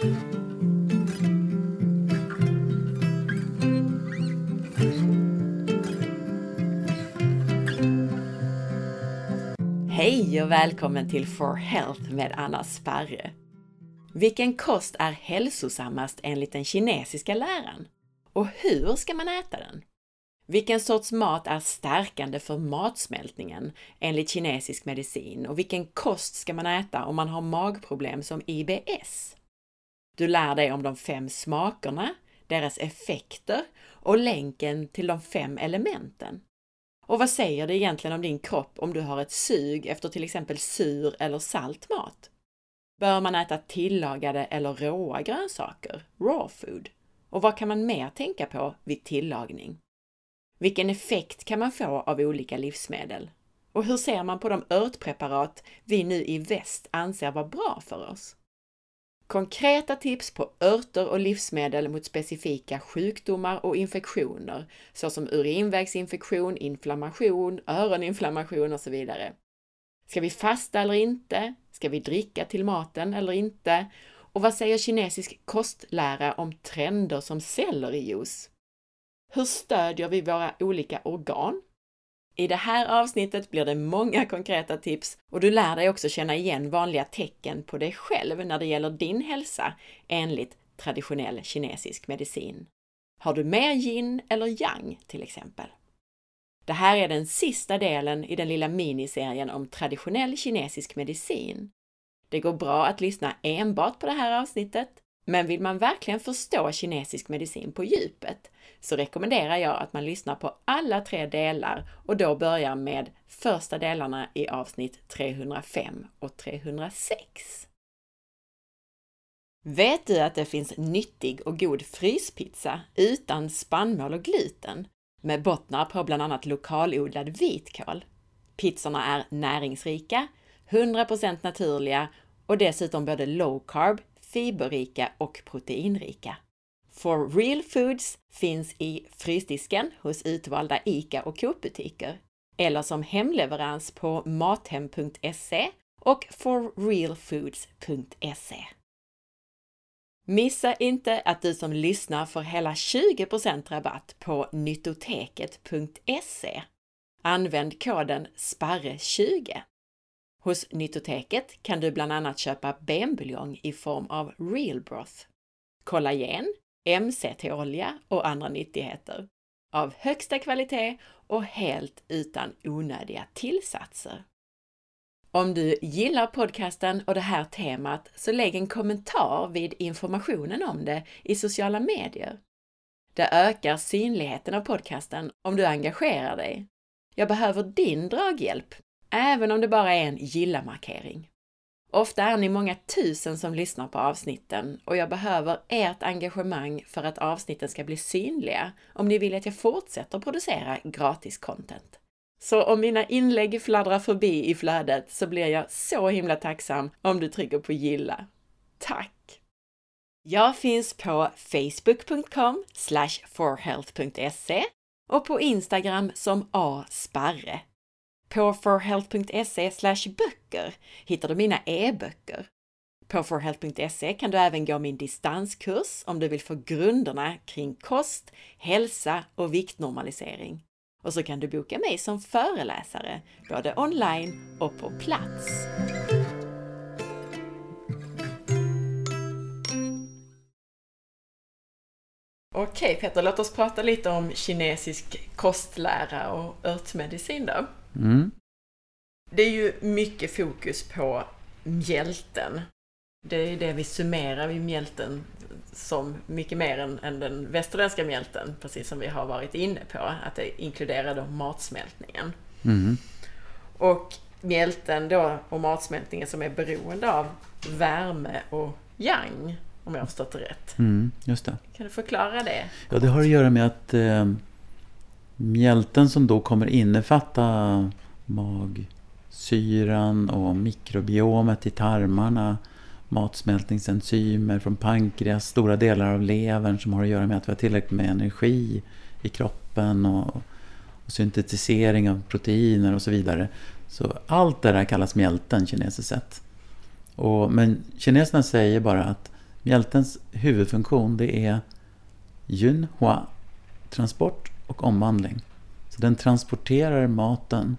Hej och välkommen till For Health med Anna Sparre. Vilken kost är hälsosammast enligt den kinesiska läran? Och hur ska man äta den? Vilken sorts mat är stärkande för matsmältningen enligt kinesisk medicin och vilken kost ska man äta om man har magproblem som IBS? Du lär dig om de fem smakerna, deras effekter och länken till de fem elementen. Och vad säger det egentligen om din kropp om du har ett sug efter till exempel sur eller salt mat? Bör man äta tillagade eller råa grönsaker, raw food? Och vad kan man mer tänka på vid tillagning? Vilken effekt kan man få av olika livsmedel? Och hur ser man på de örtpreparat vi nu i väst anser vara bra för oss? Konkreta tips på örter och livsmedel mot specifika sjukdomar och infektioner såsom urinvägsinfektion, inflammation, öroninflammation och så vidare. Ska vi fasta eller inte? Ska vi dricka till maten eller inte? Och vad säger kinesisk kostlära om trender som sellerijuice? Hur stödjer vi våra olika organ? I det här avsnittet blir det många konkreta tips och du lär dig också känna igen vanliga tecken på dig själv när det gäller din hälsa enligt traditionell kinesisk medicin. Har du mer yin eller yang till exempel? Det här är den sista delen i den lilla miniserien om traditionell kinesisk medicin. Det går bra att lyssna enbart på det här avsnittet, men vill man verkligen förstå kinesisk medicin på djupet så rekommenderar jag att man lyssnar på alla tre delar och då börjar med första delarna i avsnitt 305 och 306. Vet du att det finns nyttig och god fryspizza utan spannmål och gluten med bottnar på bland annat lokalodlad vitkål? Pizzorna är näringsrika, 100% naturliga och dessutom både low carb, fiberrika och proteinrika. For Real Foods finns i frysdisken hos utvalda ICA och Coop-butiker eller som hemleverans på mathem.se och forrealfoods.se. Missa inte att du som lyssnar får hela 20% rabatt på nyttoteket.se. Använd koden SPARRE20. Hos Nyttoteket kan du bland annat köpa benbuljong i form av real broth, kollagen, MCT-olja och andra nyttigheter av högsta kvalitet och helt utan onödiga tillsatser. Om du gillar podcasten och det här temat så lägg en kommentar vid informationen om det i sociala medier. Det ökar synligheten av podcasten om du engagerar dig. Jag behöver din draghjälp, även om det bara är en gilla-markering. Ofta är ni många tusen som lyssnar på avsnitten och jag behöver ert engagemang för att avsnitten ska bli synliga om ni vill att jag fortsätter producera gratis content. Så om mina inlägg fladdrar förbi i flödet så blir jag så himla tacksam om du trycker på gilla. Tack! Jag finns på facebook.com forhealth.se och på Instagram som asparre på forhealth.se böcker hittar du mina e-böcker. På forhealth.se kan du även gå min distanskurs om du vill få grunderna kring kost, hälsa och viktnormalisering. Och så kan du boka mig som föreläsare, både online och på plats. Okej Peter, låt oss prata lite om kinesisk kostlära och örtmedicin då. Mm. Det är ju mycket fokus på mjälten. Det är det vi summerar vid mjälten som mycket mer än, än, den västerländska mjälten, precis som vi har varit inne på, att det inkluderar då matsmältningen. Mm. Och mjälten då och matsmältningen som är beroende av värme och yang, om jag har förstått det rätt. Mm, just det. Kan du förklara det? Ja, det har att göra med att eh, Mjälten som då kommer innefatta magsyran och mikrobiomet i tarmarna, matsmältningsenzymer från pankreas, stora delar av levern som har att göra med att vi har tillräckligt med energi i kroppen och, och syntetisering av proteiner och så vidare. Så allt det där kallas mjälten kinesiskt sett. Och, men kineserna säger bara att Mjältens huvudfunktion det är yun, hua, transport och omvandling. Så den transporterar maten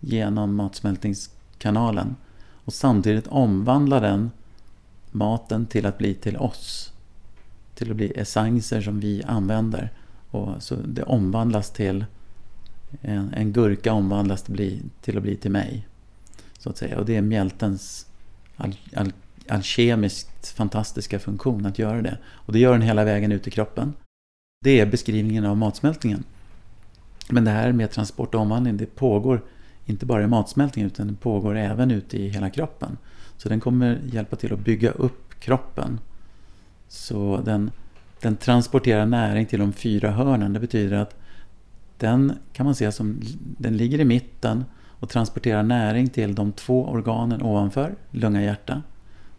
genom matsmältningskanalen och samtidigt omvandlar den maten till att bli till oss. Till att bli essenser som vi använder. Och så det omvandlas till en, en gurka omvandlas till, bli, till att bli till mig. Så att säga. Och det är mjältens al, al, alkemiskt fantastiska funktion att göra det. Och det gör den hela vägen ut i kroppen. Det är beskrivningen av matsmältningen. Men det här med transport och omvandling, det pågår inte bara i matsmältningen utan det pågår även ute i hela kroppen. Så den kommer hjälpa till att bygga upp kroppen. Så den, den transporterar näring till de fyra hörnen. Det betyder att den kan man se som, den ligger i mitten och transporterar näring till de två organen ovanför, lunga, hjärta.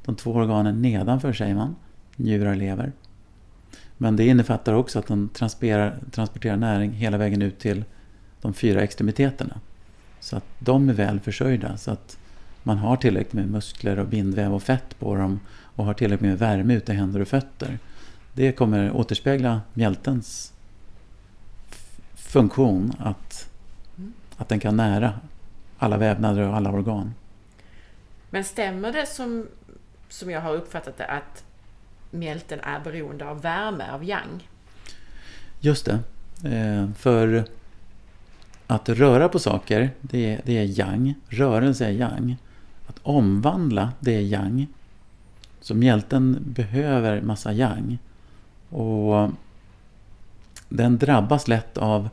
De två organen nedanför säger man, njurar, lever. Men det innefattar också att den transporterar, transporterar näring hela vägen ut till de fyra extremiteterna. Så att de är väl försörjda. Så att man har tillräckligt med muskler och bindväv och fett på dem och har tillräckligt med värme ute i händer och fötter. Det kommer återspegla mjältens funktion att, att den kan nära alla vävnader och alla organ. Men stämmer det som, som jag har uppfattat det att mjälten är beroende av värme, av yang? Just det. Eh, för att röra på saker, det är, det är yang. Rörelse är yang. Att omvandla, det är yang. Så mjälten behöver massa yang. Och den drabbas lätt av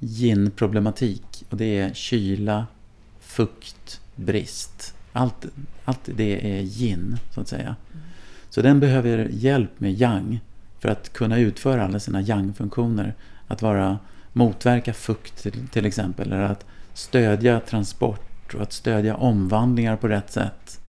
yin-problematik. Och det är kyla, fukt, brist. Allt, allt det är yin, så att säga. Så den behöver hjälp med yang för att kunna utföra alla sina yang-funktioner. Att vara motverka fukt till, exempel, eller att stödja transport och att stödja omvandlingar på rätt sätt.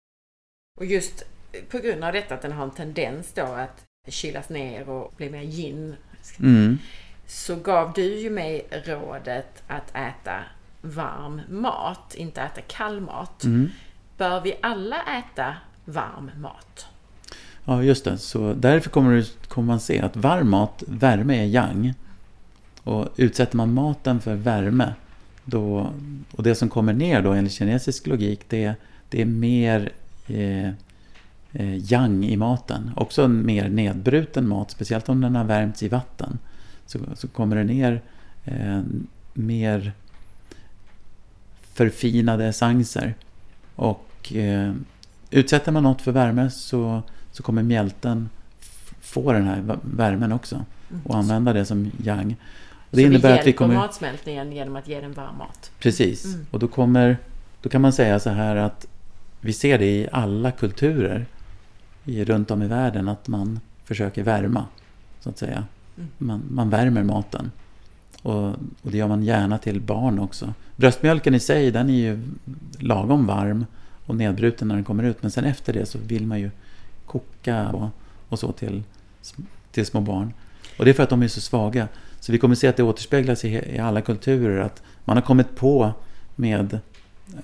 Och just på grund av detta att den har en tendens då att kylas ner och bli mer yin mm. så gav du ju mig rådet att äta varm mat, inte äta kall mat. Mm. Bör vi alla äta varm mat? Ja, just det. Så därför kommer, du, kommer man se att varm mat, värme är yang. Och utsätter man maten för värme då, och det som kommer ner då enligt kinesisk logik det, det är mer eh, eh, yang i maten. Också en mer nedbruten mat, speciellt om den har värmts i vatten. Så, så kommer det ner eh, mer förfinade essenser. Och eh, utsätter man något för värme så, så kommer mjälten få den här värmen också och mm. använda det som yang. Och det så innebär vi hjälper att vi kommer... matsmältningen genom att ge den varm mat? Precis. Mm. Och då, kommer, då kan man säga så här att vi ser det i alla kulturer i, runt om i världen att man försöker värma. Så att säga. Mm. Man, man värmer maten. Och, och, det gör man gärna till barn också. Bröstmjölken i sig den är ju lagom varm och nedbruten när den kommer ut. Men sen efter det så vill man ju koka och, och så till, till små barn. Och det är för att de är så svaga. Så vi kommer se att det återspeglas i, i alla kulturer att man har kommit på med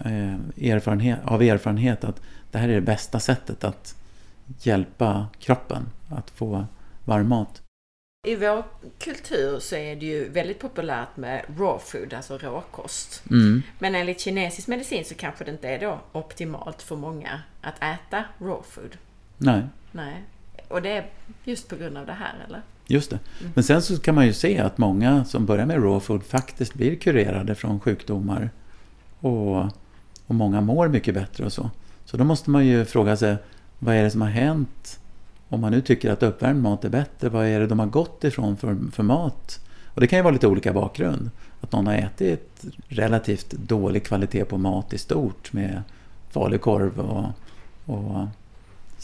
eh, erfarenhet, av erfarenhet att det här är det bästa sättet att hjälpa kroppen att få varm mat. I vår kultur så är det ju väldigt populärt med raw food, alltså råkost. Mm. Men enligt kinesisk medicin så kanske det inte är då optimalt för många att äta raw food. Nej. Nej. Och det är just på grund av det här, eller? Just det. Mm. Men sen så kan man ju se att många som börjar med raw food faktiskt blir kurerade från sjukdomar. Och, och många mår mycket bättre och så. Så då måste man ju fråga sig, vad är det som har hänt? Om man nu tycker att uppvärmd mat är bättre, vad är det de har gått ifrån för, för mat? Och det kan ju vara lite olika bakgrund. Att någon har ätit relativt dålig kvalitet på mat i stort med falukorv och, och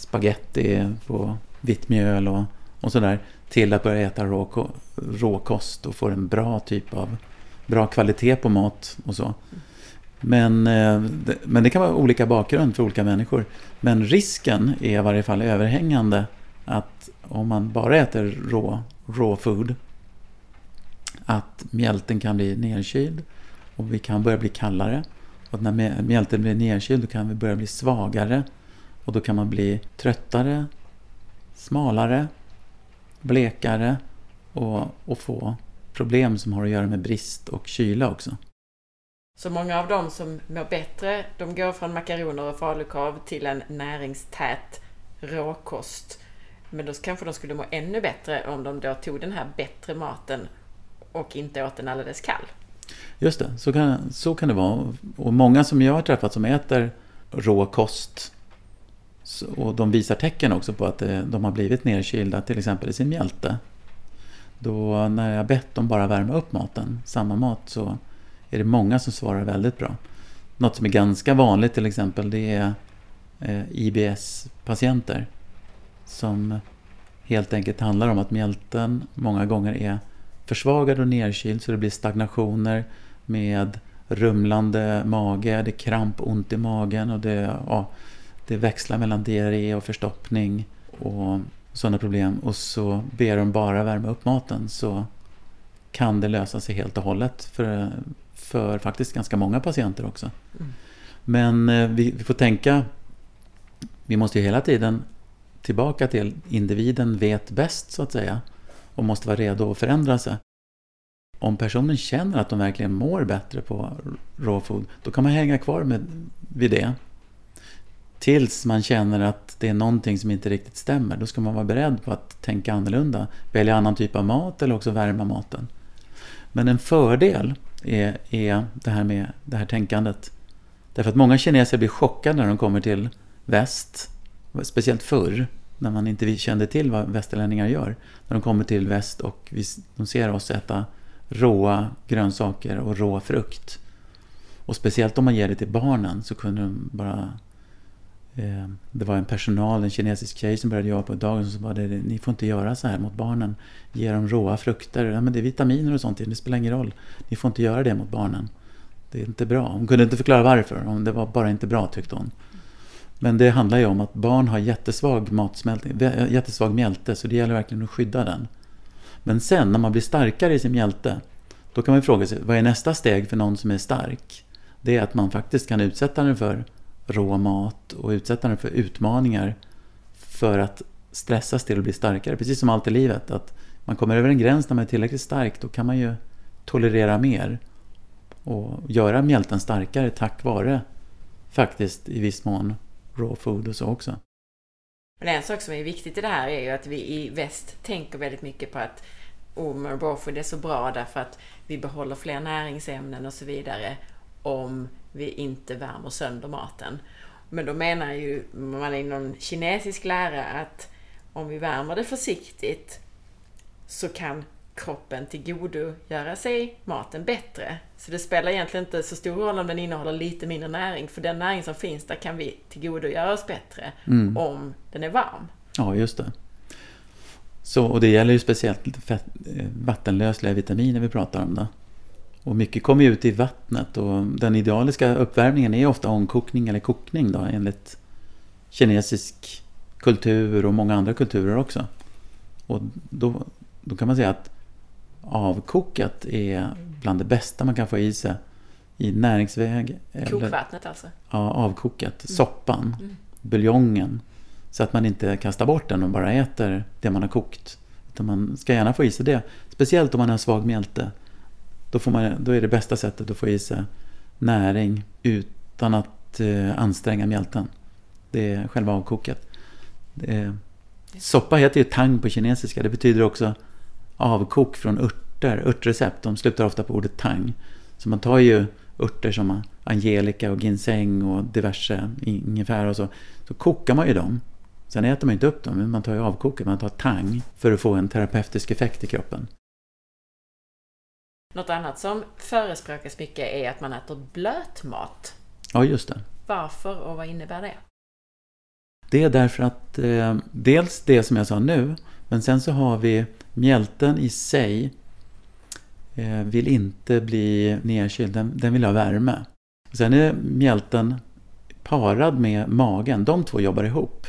spaghetti på vitt mjöl och, och sådär till att börja äta rå, råkost och få en bra typ av bra kvalitet på mat och så. Men, eh, men det kan vara olika bakgrund för olika människor. Men risken är i varje fall överhängande att om man bara äter rå, raw food att mjälten kan bli nedkyld och vi kan börja bli kallare. Och när mjälten blir nedkyld kan vi börja bli svagare och då kan man bli tröttare, smalare, blekare och, och få problem som har att göra med brist och kyla också. Så många av dem som mår bättre, de går från makaroner och falukorv till en näringstät råkost. Men då kanske de skulle må ännu bättre om de då tog den här bättre maten och inte åt den alldeles kall. Just det, så kan, så kan det vara. Och många som jag har träffat som äter rå så, och de visar tecken också på att eh, de har blivit nedkylda till exempel i sin mjälte. Då när jag bett dem bara värma upp maten, samma mat, så är det många som svarar väldigt bra. Något som är ganska vanligt till exempel, det är eh, IBS-patienter. Som helt enkelt handlar om att mjälten många gånger är försvagad och nedkyld så det blir stagnationer med rumlande mage, det är kramp, ont i magen och det, ja, det växlar mellan diarré och förstoppning och sådana problem. Och så ber de bara värma upp maten så kan det lösa sig helt och hållet för, för faktiskt ganska många patienter också. Mm. Men eh, vi, vi får tänka, vi måste ju hela tiden tillbaka till individen vet bäst så att säga och måste vara redo att förändra sig. Om personen känner att de verkligen mår bättre på raw food, då kan man hänga kvar med, vid det. Tills man känner att det är någonting som inte riktigt stämmer. Då ska man vara beredd på att tänka annorlunda. Välja annan typ av mat eller också värma maten. Men en fördel är, är det här med det här tänkandet. Därför att många kineser blir chockade när de kommer till väst. Speciellt förr, när man inte kände till vad västerlänningar gör. När de kommer till väst och de ser oss äta råa grönsaker och rå frukt. Och speciellt om man ger det till barnen så kunde de bara... Eh, det var en personal, en kinesisk tjej som började jobba på dagen som sa det, ni får inte göra så här mot barnen. Ge dem råa frukter. Ja, men det är vitaminer och sånt det spelar ingen roll. Ni får inte göra det mot barnen. Det är inte bra. Hon kunde inte förklara varför. Det var bara inte bra tyckte hon. Men det handlar ju om att barn har jättesvag matsmältning, eh, jättesvag mjälte så det gäller verkligen att skydda den. Men sen när man blir starkare i sin mjälte, då kan man fråga sig, vad är nästa steg för någon som är stark? Det är att man faktiskt kan utsätta den för rå mat och utsätta den för utmaningar för att stressas till att bli starkare. Precis som allt i livet, att man kommer över en gräns när man är tillräckligt stark, då kan man ju tolerera mer och göra mjälten starkare tack vare faktiskt i viss mån raw food och så också. Men en sak som är viktigt i det här är ju att vi i väst tänker väldigt mycket på att oh, raw food är så bra därför att vi behåller fler näringsämnen och så vidare om vi inte värmer sönder maten. Men då menar ju man inom kinesisk lära att om vi värmer det försiktigt så kan kroppen tillgodogöra sig maten bättre. Så det spelar egentligen inte så stor roll om den innehåller lite mindre näring, för den näring som finns där kan vi tillgodogöra oss bättre mm. om den är varm. Ja, just det. Så, och det gäller ju speciellt fett, eh, vattenlösliga vitaminer vi pratar om. Då. Och mycket kommer ut i vattnet och den idealiska uppvärmningen är ofta omkokning eller kokning då, enligt kinesisk kultur och många andra kulturer också. Och då, då kan man säga att avkokat är bland det bästa man kan få i sig i näringsväg. Kokvattnet alltså? Ja, avkokat. Mm. Soppan, mm. buljongen. Så att man inte kastar bort den och bara äter det man har kokt. Utan man ska gärna få i sig det. Speciellt om man har svag mjälte. Då, får man, då är det bästa sättet att få i sig näring utan att eh, anstränga mjälten. Det är själva avkokat. Är, soppa heter ju tang på kinesiska. Det betyder också avkok från örter, örtrecept. De slutar ofta på ordet tang. Så man tar ju örter som angelika och ginseng och diverse ingefära och så. Så kokar man ju dem. Sen äter man inte upp dem, men man tar ju avkoket. Man tar tang för att få en terapeutisk effekt i kroppen. Något annat som förespråkas mycket är att man äter blötmat. Ja, just det. Varför och vad innebär det? Det är därför att eh, dels det som jag sa nu, men sen så har vi mjälten i sig eh, vill inte bli nedkyld, den, den vill ha värme. Sen är mjälten parad med magen, de två jobbar ihop.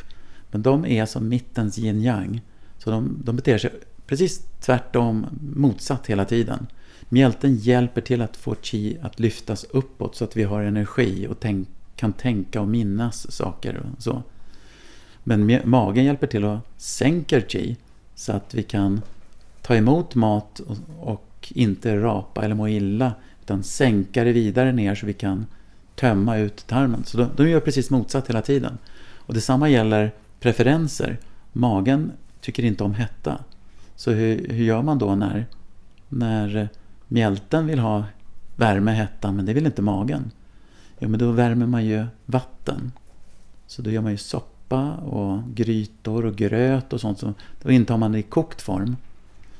Men de är som mittens yin-yang. Så de, de beter sig precis tvärtom, motsatt hela tiden. Mjälten hjälper till att få chi att lyftas uppåt så att vi har energi och tänk, kan tänka och minnas saker. Och så. Men magen hjälper till att sänka qi så att vi kan ta emot mat och, och inte rapa eller må illa utan sänka det vidare ner så vi kan tömma ut tarmen. Så de, de gör precis motsatt hela tiden. Och detsamma gäller preferenser. Magen tycker inte om hetta. Så hur, hur gör man då när, när mjälten vill ha värme, hetta, men det vill inte magen? Jo, men då värmer man ju vatten. Så då gör man ju soppa och grytor och gröt och sånt. Så då intar man det i kokt form.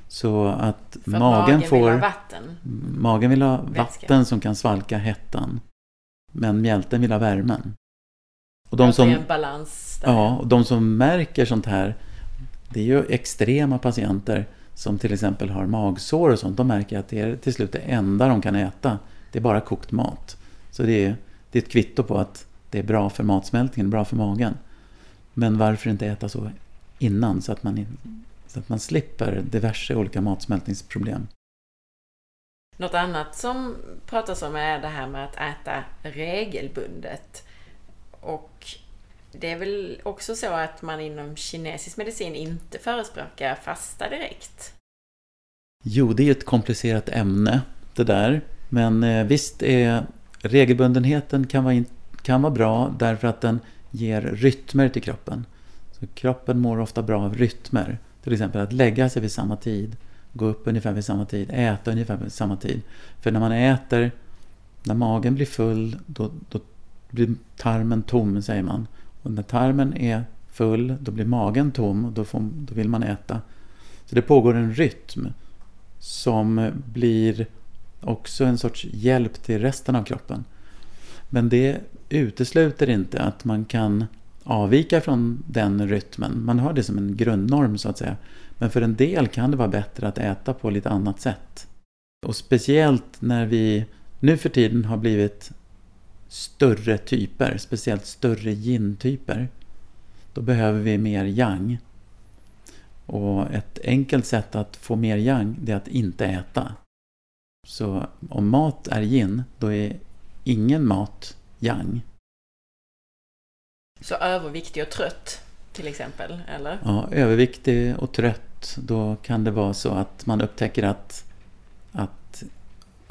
Så att För magen, magen får... vill ha vatten. Magen vill ha Vätska. vatten som kan svalka hettan. Men mjälten vill ha värmen. Och de Alltså som, en balans där. ja, och de som märker sånt här, det är ju extrema patienter som till exempel har magsår och sånt. De märker att det är till slut det enda de kan äta. Det är bara kokt mat. Så det är, det är ett kvitto på att det är bra för matsmältningen, bra för magen. Men varför inte äta så innan så att man, så att man slipper diverse olika matsmältningsproblem? Något annat som pratas om är det här med att äta regelbundet. Och det är väl också så att man inom kinesisk medicin inte förespråkar fasta direkt. Jo, det är ett komplicerat ämne det där. Men eh, visst är regelbundenheten kan vara, in, kan vara bra därför att den ger rytmer till kroppen. Så kroppen mår ofta bra av rytmer. Till exempel att lägga sig vid samma tid, gå upp ungefär vid samma tid, äta ungefär vid samma tid. För när man äter, när magen blir full, då, då blir tarmen tom, säger man. Och när tarmen är full, då blir magen tom och då, får, då vill man äta. Så det pågår en rytm som blir också en sorts hjälp till resten av kroppen. Men det utesluter inte att man kan avvika från den rytmen. Man har det som en grundnorm så att säga. Men för en del kan det vara bättre att äta på lite annat sätt. Och speciellt när vi nu för tiden har blivit större typer, speciellt större yin-typer. Då behöver vi mer yang. Och ett enkelt sätt att få mer yang, det är att inte äta. Så om mat är yin, då är ingen mat yang. Så överviktig och trött till exempel, eller? Ja, överviktig och trött, då kan det vara så att man upptäcker att, att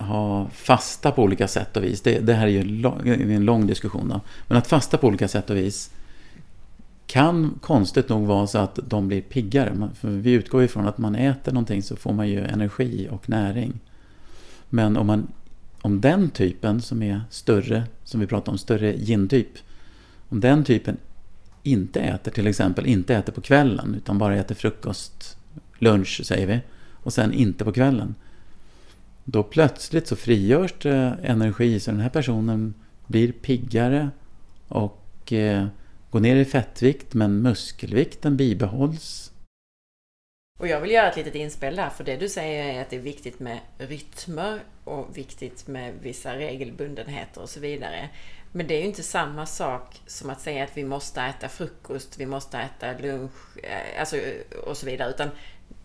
ha fasta på olika sätt och vis, det, det här är ju en lång, en lång diskussion då, men att fasta på olika sätt och vis kan konstigt nog vara så att de blir piggare. För vi utgår ifrån att man äter någonting så får man ju energi och näring. Men om, man, om den typen som är större, som vi pratar om, större yin-typ, om den typen inte äter, till exempel inte äter på kvällen utan bara äter frukost, lunch säger vi, och sen inte på kvällen. Då plötsligt så frigörs det energi så den här personen blir piggare och eh, går ner i fettvikt men muskelvikten bibehålls. Och jag vill göra ett litet inspel där, för det du säger är att det är viktigt med rytmer och viktigt med vissa regelbundenheter och så vidare. Men det är ju inte samma sak som att säga att vi måste äta frukost, vi måste äta lunch eh, alltså, och så vidare. Utan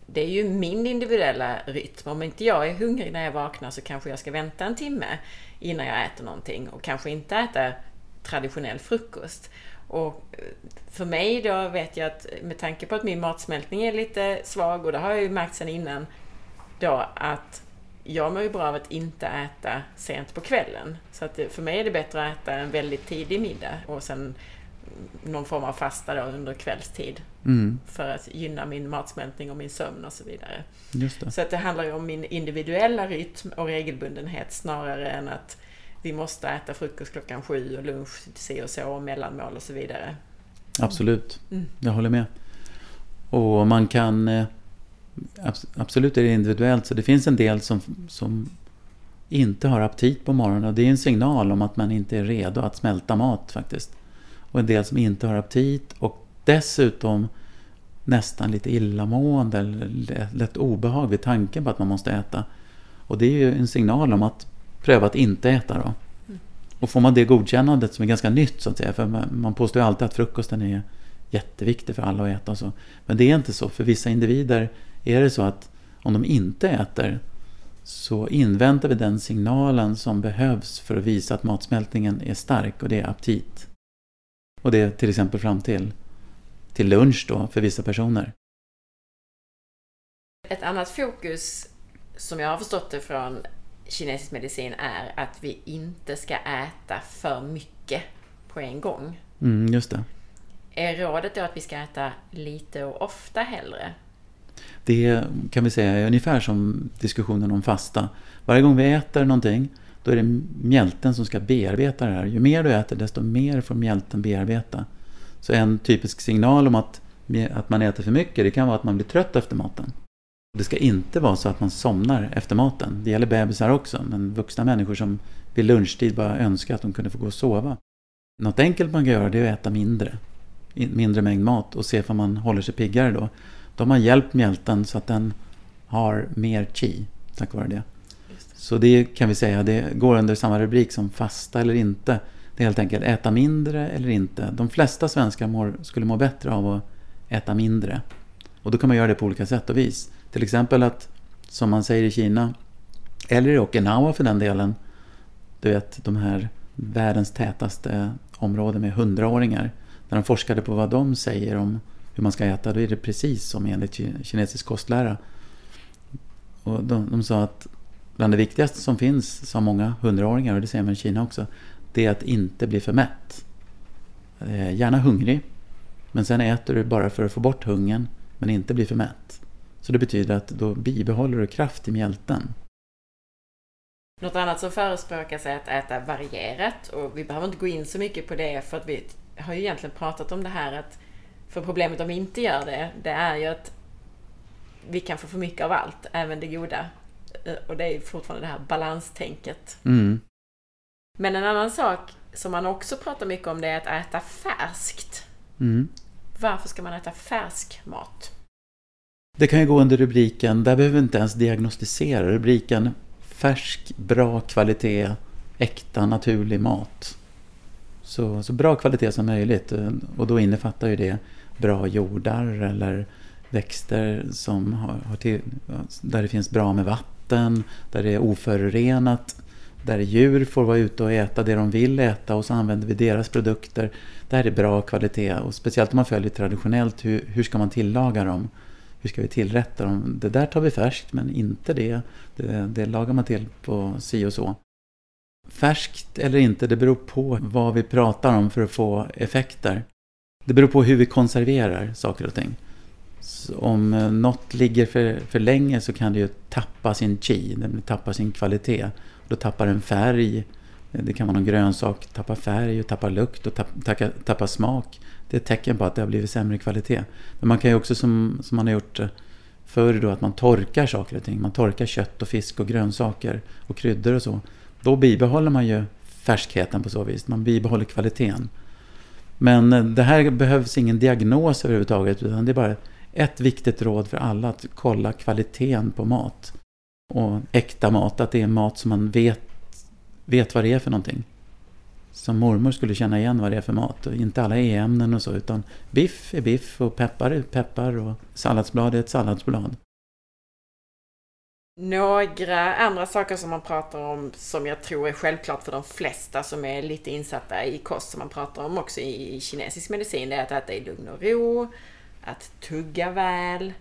det är ju min individuella rytm. Om inte jag är hungrig när jag vaknar så kanske jag ska vänta en timme innan jag äter någonting och kanske inte äta traditionell frukost. Och eh, för mig då vet jag att med tanke på att min matsmältning är lite svag och det har jag ju märkt sedan innan då att jag mår ju bra av att inte äta sent på kvällen. Så att eh, för mig är det bättre att äta en väldigt tidig middag och sen någon form av fasta då under kvällstid Mm, för att gynna min matsmältning och min sömn och så vidare. Så att det handlar ju om min individuella rytm och regelbundenhet snarare än att vi måste äta frukost klockan sju och lunch si och så och mellanmål och så vidare. Absolut. Mm. Jag håller med. Och man kan... eh, abs- Absolut är det individuellt, så det finns en del som, som inte har aptit på morgonen och det är en signal om att man inte är redo att smälta mat faktiskt. Och en del som inte har aptit och dessutom nästan lite illamående eller lätt- obehag vid tanken på att man måste äta. Och det är ju en signal om att pröva att inte äta då. Och får man det godkännandet som är ganska nytt så att säga, för man man påstår ju alltid att frukosten är jätteviktig för alla att äta och så. Men det är inte så, för vissa individer är det så att om de inte äter så inväntar vi den signalen som behövs för att visa att matsmältningen är stark och det är aptit. Och det är till exempel fram till till lunch då för vissa personer. Ett annat fokus som jag har förstått det från kinesisk medicin är att vi inte ska äta för mycket på en gång. Mm, just det. Är rådet då att vi ska äta lite och ofta hellre? Det kan vi säga är ungefär som diskussionen om fasta. Varje gång vi äter någonting då är det mjälten som ska bearbeta det här. Ju mer du äter desto mer får mjälten bearbeta. Så en typisk signal om att, att man äter för mycket det kan vara att man blir trött efter maten. Det ska inte vara så att man somnar efter maten. Det gäller bebisar också, men vuxna människor som vid lunchtid bara önskar att de kunde få gå och sova. Något enkelt man kan göra det är att äta mindre. Mindre mängd mat och se om man håller sig piggare då. Då har man hjälpt mjälten så att den har mer chi tack vare det. Så det kan vi säga, det går under samma rubrik som fasta eller inte. Det är helt enkelt äta mindre eller inte. De flesta svenskar mår, skulle må bättre av att äta mindre. Och då kan man göra det på olika sätt och vis. Till exempel att, som man säger i Kina, eller i Okinawa för den delen, du vet de här världens tätaste områden med hundraåringar. När de forskade på vad de säger om hur man ska äta, då är det precis som enligt kinesisk kostlära. Och de, de sa att bland det viktigaste som finns, sa många hundraåringar, och det säger man i Kina också, det är att inte bli för mätt. Eh, gärna hungrig, men sen äter du bara för att få bort hungern, men inte bli för mätt. Så det betyder att då bibehåller du kraft i mjälten. Något annat som förespråkas är att äta varierat och vi behöver inte gå in så mycket på det för att vi har ju egentligen pratat om det här att för problemet om vi inte gör det, det är ju att vi kan få för mycket av allt, även det goda. Och det är fortfarande det här balanstänket. Mm. Men en annan sak som man också pratar mycket om det är att äta färskt. Mm. Varför ska man äta färsk mat? Det kan ju gå under rubriken, där behöver vi inte ens diagnostisera, rubriken färsk, bra kvalitet, äkta, naturlig mat. Så, så bra kvalitet som möjligt och då innefattar ju det bra jordar eller växter som har, har till, där det finns bra med vatten, där det är oförorenat, där djur får vara ute och äta det de vill äta och så använder vi deras produkter. Det här är bra kvalitet och speciellt om man följer traditionellt, hur, hur ska man tillaga dem? hur ska vi tillrätta dem? Det där tar vi färskt men inte det. det. Det lagar man till på si och så. Färskt eller inte, det beror på vad vi pratar om för att få effekter. Det beror på hur vi konserverar saker och ting. Så om eh, något ligger för, för länge så kan det ju tappa sin chi, det tappar sin kvalitet. Då tappar den färg, det kan vara någon grönsak, tappa färg och tappa lukt och tappa, tappa smak det är ett tecken på att det har blivit sämre kvalitet. Men man kan ju också som, som man har gjort eh, förr då att man torkar saker och ting. Man torkar kött och fisk och grönsaker och kryddor och så. Då bibehåller man ju färskheten på så vis. Man bibehåller kvaliteten. Men eh, det här behövs ingen diagnos överhuvudtaget utan det är bara ett viktigt råd för alla att kolla kvaliteten på mat. Och äkta mat, att det är mat som man vet, vet vad det är för någonting som mormor skulle känna igen vad det är för mat. Och inte alla e-ämnen och så, utan biff är biff och peppar är peppar och salladsblad är ett salladsblad. Några andra saker som man pratar om som jag tror är självklart för de flesta som är lite insatta i kost som man pratar om också i kinesisk medicin det är att äta i lugn och ro, att tugga väl,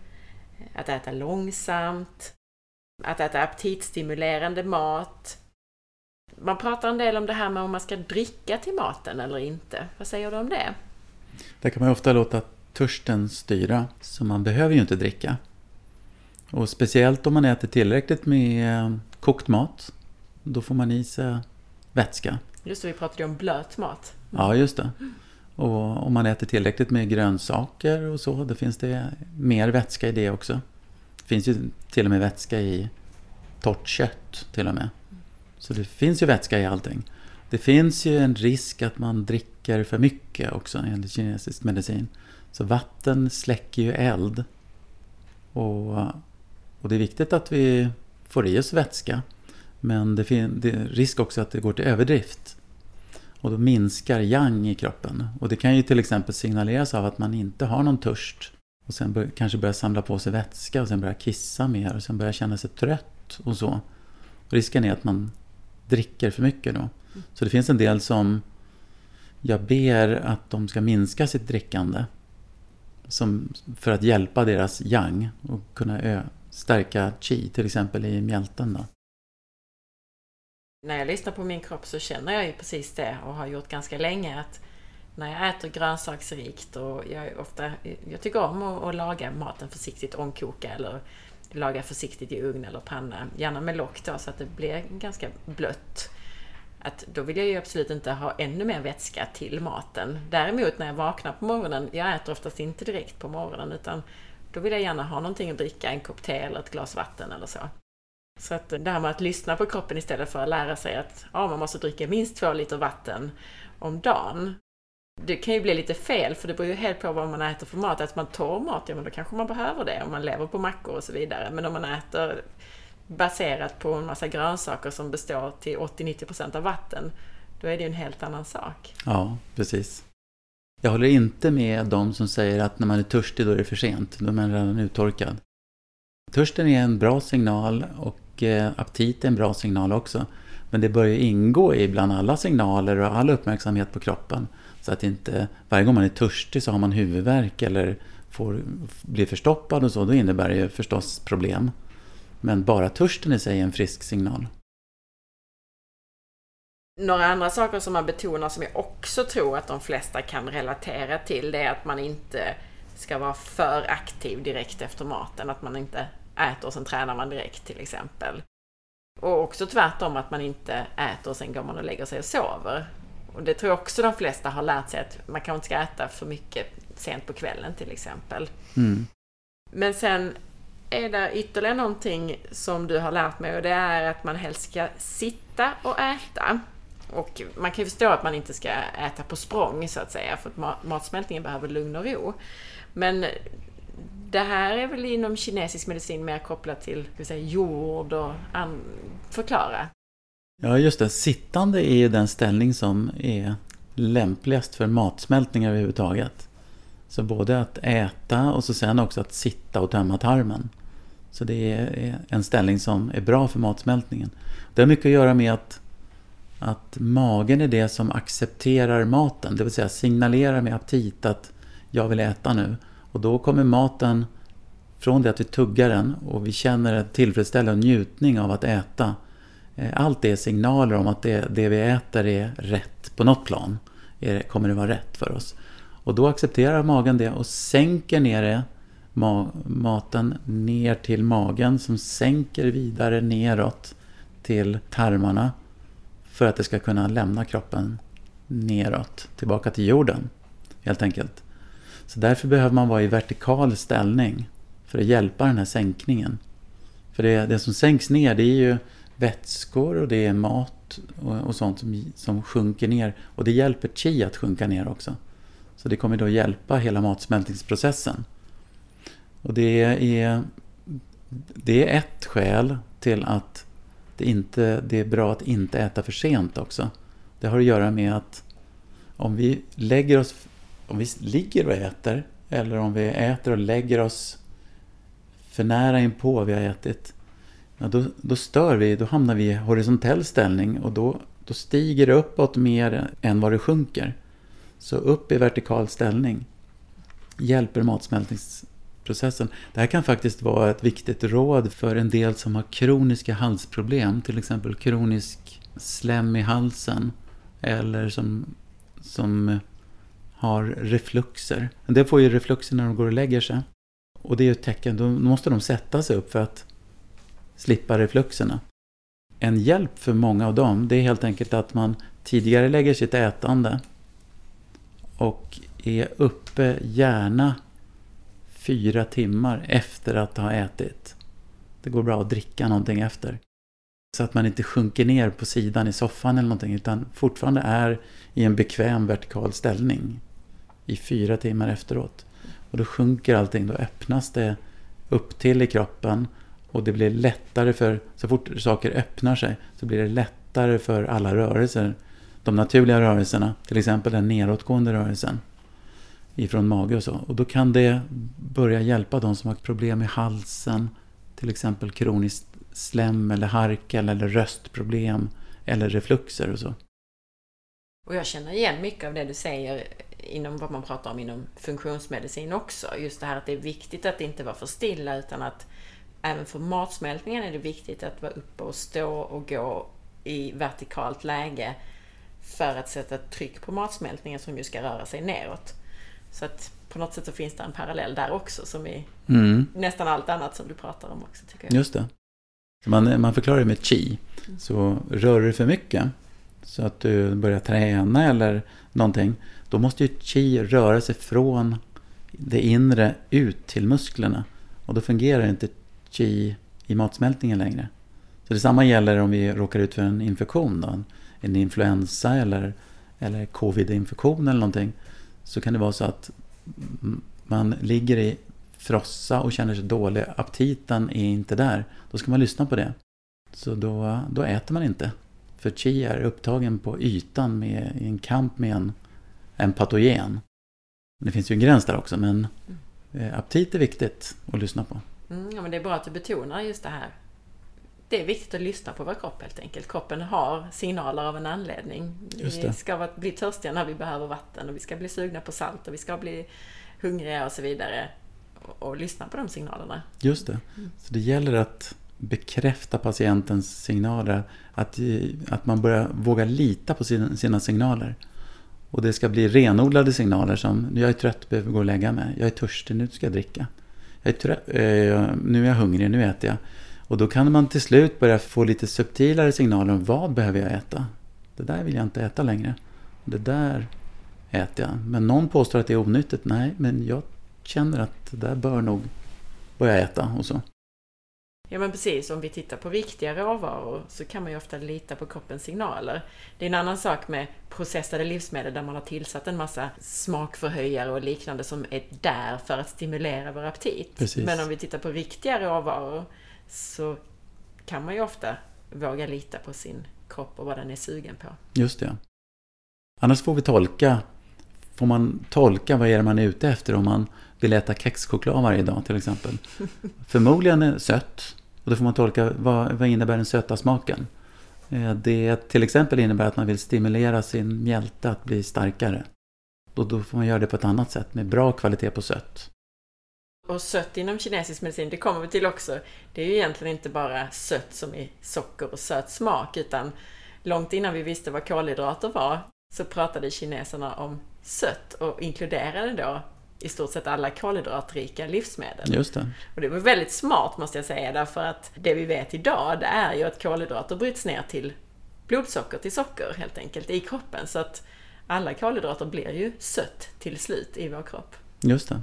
att äta långsamt, att äta aptitstimulerande mat, man pratar en del om det här med om man ska dricka till maten eller inte. Vad säger du om det? Där kan man ofta låta törsten styra, så man behöver ju inte dricka. Och speciellt om man äter tillräckligt med eh, kokt mat, då får man i sig vätska. Just det, vi pratade ju om blöt mat. Ja, just det. Och om man äter tillräckligt med grönsaker och så, då finns det mer vätska i det också. Det finns ju till och med vätska i torrt kött till och med. Så det finns ju vätska i allting. Det finns ju en risk att man dricker för mycket också enligt kinesisk medicin. Så vatten släcker ju eld. Och, och det är viktigt att vi får i oss vätska. Men det finns risk också att det går till överdrift. Och då minskar yang i kroppen. Och det kan ju till exempel signaleras av att man inte har någon törst. Och sen bör, kanske börjar samla på sig vätska och sen börjar kissa mer och sen börjar känna sig trött och så. Och risken är att man dricker för mycket då. Så det finns en del som jag ber att de ska minska sitt drickande. som, för att hjälpa deras yang och kunna ö, stärka chi, till exempel i mjälten. Då. När jag lyssnar på min kropp så känner jag ju precis det och har gjort ganska länge att när jag äter grönsaksrikt och jag, ofta, jag tycker om att, att laga maten försiktigt, ångkoka eller laga försiktigt i ugn eller panna. Gärna med lock då så att det blir ganska blött. Att då vill jag ju absolut inte ha ännu mer vätska till maten. Däremot när jag vaknar på morgonen, jag äter oftast inte direkt på morgonen utan då vill jag gärna ha någonting att dricka, en kopp te eller ett glas vatten eller så. Så att det här med att lyssna på kroppen istället för att lära sig att ja, man måste dricka minst två liter vatten om dagen. Det kan ju bli lite fel, för det beror ju helt på vad man äter för mat. Äter man torr mat, ja men då kanske man behöver det om man lever på mackor och så vidare. Men om man äter baserat på en massa grönsaker som består till 80-90% av vatten, då är det ju en helt annan sak. Ja, precis. Jag håller inte med de som säger att när man är törstig då är det för sent, då är man redan uttorkad. Törsten är en bra signal och eh, aptit är en bra signal också. Men det börjar ingå i bland alla signaler och all uppmärksamhet på kroppen. Så att inte varje gång man är törstig så har man huvudvärk eller får, blir förstoppad och så, då innebär det ju förstås problem. Men bara törsten i sig är en frisk signal. Några andra saker som man betonar som jag också tror att de flesta kan relatera till det är att man inte ska vara för aktiv direkt efter maten. Att man inte äter och sen tränar man direkt till exempel. Och också tvärtom att man inte äter och sen går man och lägger sig och sover. Och det tror jag också de flesta har lärt sig att man kanske inte ska äta för mycket sent på kvällen till exempel. Mm. Men sen är det ytterligare någonting som du har lärt mig och det är att man helst ska sitta och äta. Och man kan ju förstå att man inte ska äta på språng så att säga för att matsmältningen behöver lugn och ro. Men det här är väl inom kinesisk medicin mer kopplat till säga, jord och an... förklara? Ja, just det. Sittande är ju den ställning som är lämpligast för matsmältning överhuvudtaget. Så både att äta och så sen också att sitta och tömma tarmen. Så det är en ställning som är bra för matsmältningen. Det har mycket att göra med att, att magen är det som accepterar maten. Det vill säga signalerar med aptit att jag vill äta nu. Och då kommer maten från det att vi tuggar den och vi känner en tillfredsställande njutning av att äta. Eh, allt det är signaler om att det, det vi äter är rätt på något plan. Är, kommer det vara rätt för oss. Och då accepterar magen det och sänker ner det, ma maten ner till magen som sänker vidare neråt till tarmarna för att det ska kunna lämna kroppen neråt, tillbaka till jorden. Helt enkelt. Så därför behöver man vara i vertikal ställning för att hjälpa den här sänkningen. För det, det som sänks ner det är ju vätskor och det är mat och, och sånt som, som sjunker ner. Och det hjälper chi att sjunka ner också. Så det kommer då hjälpa hela matsmältningsprocessen. Och det är, det är ett skäl till att det, inte, det är bra att inte äta för sent också. Det har att göra med att om vi lägger oss om vi ligger och äter eller om vi äter och lägger oss för nära inpå vi har ätit, ja, då, då stör vi, då hamnar vi i horisontell ställning och då, då stiger det uppåt mer än vad det sjunker. Så upp i vertikal ställning hjälper matsmältningsprocessen. Det här kan faktiskt vara ett viktigt råd för en del som har kroniska halsproblem, till exempel kronisk slem i halsen eller som, som har refluxer. Det får ju refluxer när de går och lägger sig. Och det är ju ett tecken, då måste de sätta sig upp för att slippa refluxerna. En hjälp för många av dem, det är helt enkelt att man tidigare lägger sitt ätande och är uppe gärna fyra timmar efter att ha ätit. Det går bra att dricka någonting efter. Så att man inte sjunker ner på sidan i soffan eller någonting utan fortfarande är i en bekväm vertikal ställning i fyra timmar efteråt. Och då sjunker allting, då öppnas det upp till i kroppen och det blir lättare för, så fort saker öppnar sig, så blir det lättare för alla rörelser. De naturliga rörelserna, till exempel den nedåtgående rörelsen ifrån mage och så. Och då kan det börja hjälpa de som har problem i halsen, till exempel kroniskt slem eller harkel eller röstproblem eller refluxer och så. Och jag känner igen mycket av det du säger inom vad man pratar om inom funktionsmedicin också. Just det här att det är viktigt att inte vara för stilla utan att även för matsmältningen är det viktigt att vara uppe och stå och gå i vertikalt läge för att sätta tryck på matsmältningen som ju ska röra sig neråt. Så att på något sätt så finns det en parallell där också som i mm. nästan allt annat som du pratar om också. Tycker jag. Just det. Man, man förklarar det med chi. Så rör du för mycket så att du börjar träna eller någonting. Då måste ju chi röra sig från det inre ut till musklerna. Och då fungerar inte chi i matsmältningen längre. Så detsamma gäller om vi råkar ut för en infektion. Då, en influensa eller, eller covid-infektion eller någonting. Så kan det vara så att man ligger i frossa och känner sig dålig. Aptiten är inte där. Då ska man lyssna på det. Så då, då äter man inte. För chi är upptagen på ytan med, i en kamp med en, en patogen. Det finns ju en gräns där också men eh, aptit är viktigt att lyssna på. Mm, ja, men det är bra att du betonar just det här. Det är viktigt att lyssna på vår kropp helt enkelt. Kroppen har signaler av en anledning. Vi ska bli törstiga när vi behöver vatten och vi ska bli sugna på salt och vi ska bli hungriga och så vidare. Och, och lyssna på de signalerna. Just det. Mm. Så det gäller att bekräfta patientens signaler. Att, att man börjar våga lita på sina, sina signaler. Och det ska bli renodlade signaler som jag är trött, behöver gå och lägga mig. Jag är törstig, nu ska jag dricka. Jag är trött, eh, nu är jag hungrig, nu äter jag. Och då kan man till slut börja få lite subtilare signaler om vad behöver jag äta. Det där vill jag inte äta längre. Det där äter jag. Men någon påstår att det är onyttigt. Nej, men jag känner att det där bör nog börja äta och så. Ja men precis, om vi tittar på viktiga råvaror så kan man ju ofta lita på kroppens signaler. Det är en annan sak med processade livsmedel där man har tillsatt en massa smakförhöjare och liknande som är där för att stimulera vår aptit. Precis. Men om vi tittar på riktiga råvaror så kan man ju ofta våga lita på sin kropp och vad den är sugen på. Just det. Annars får vi tolka, får man tolka vad är det man är ute efter om man vill äta kexchoklad varje dag till exempel. Förmodligen är sött. Och då får man tolka vad, vad innebär den söta smaken. Eh, det till exempel innebär att man vill stimulera sin mjälte att bli starkare. Och då får man göra det på ett annat sätt med bra kvalitet på sött. Och sött inom kinesisk medicin, det kommer vi till också. Det är ju egentligen inte bara sött som i socker och söt smak, utan långt innan vi visste vad kolhydrater var så pratade kineserna om sött och inkluderade då i stort sett alla kolhydratrika livsmedel. Just det. Och det var väldigt smart måste jag säga, därför att det vi vet idag det är ju att kolhydrater bryts ner till blodsocker, till socker helt enkelt, i kroppen. Så att alla kolhydrater blir ju sött till slut i vår kropp. Just det.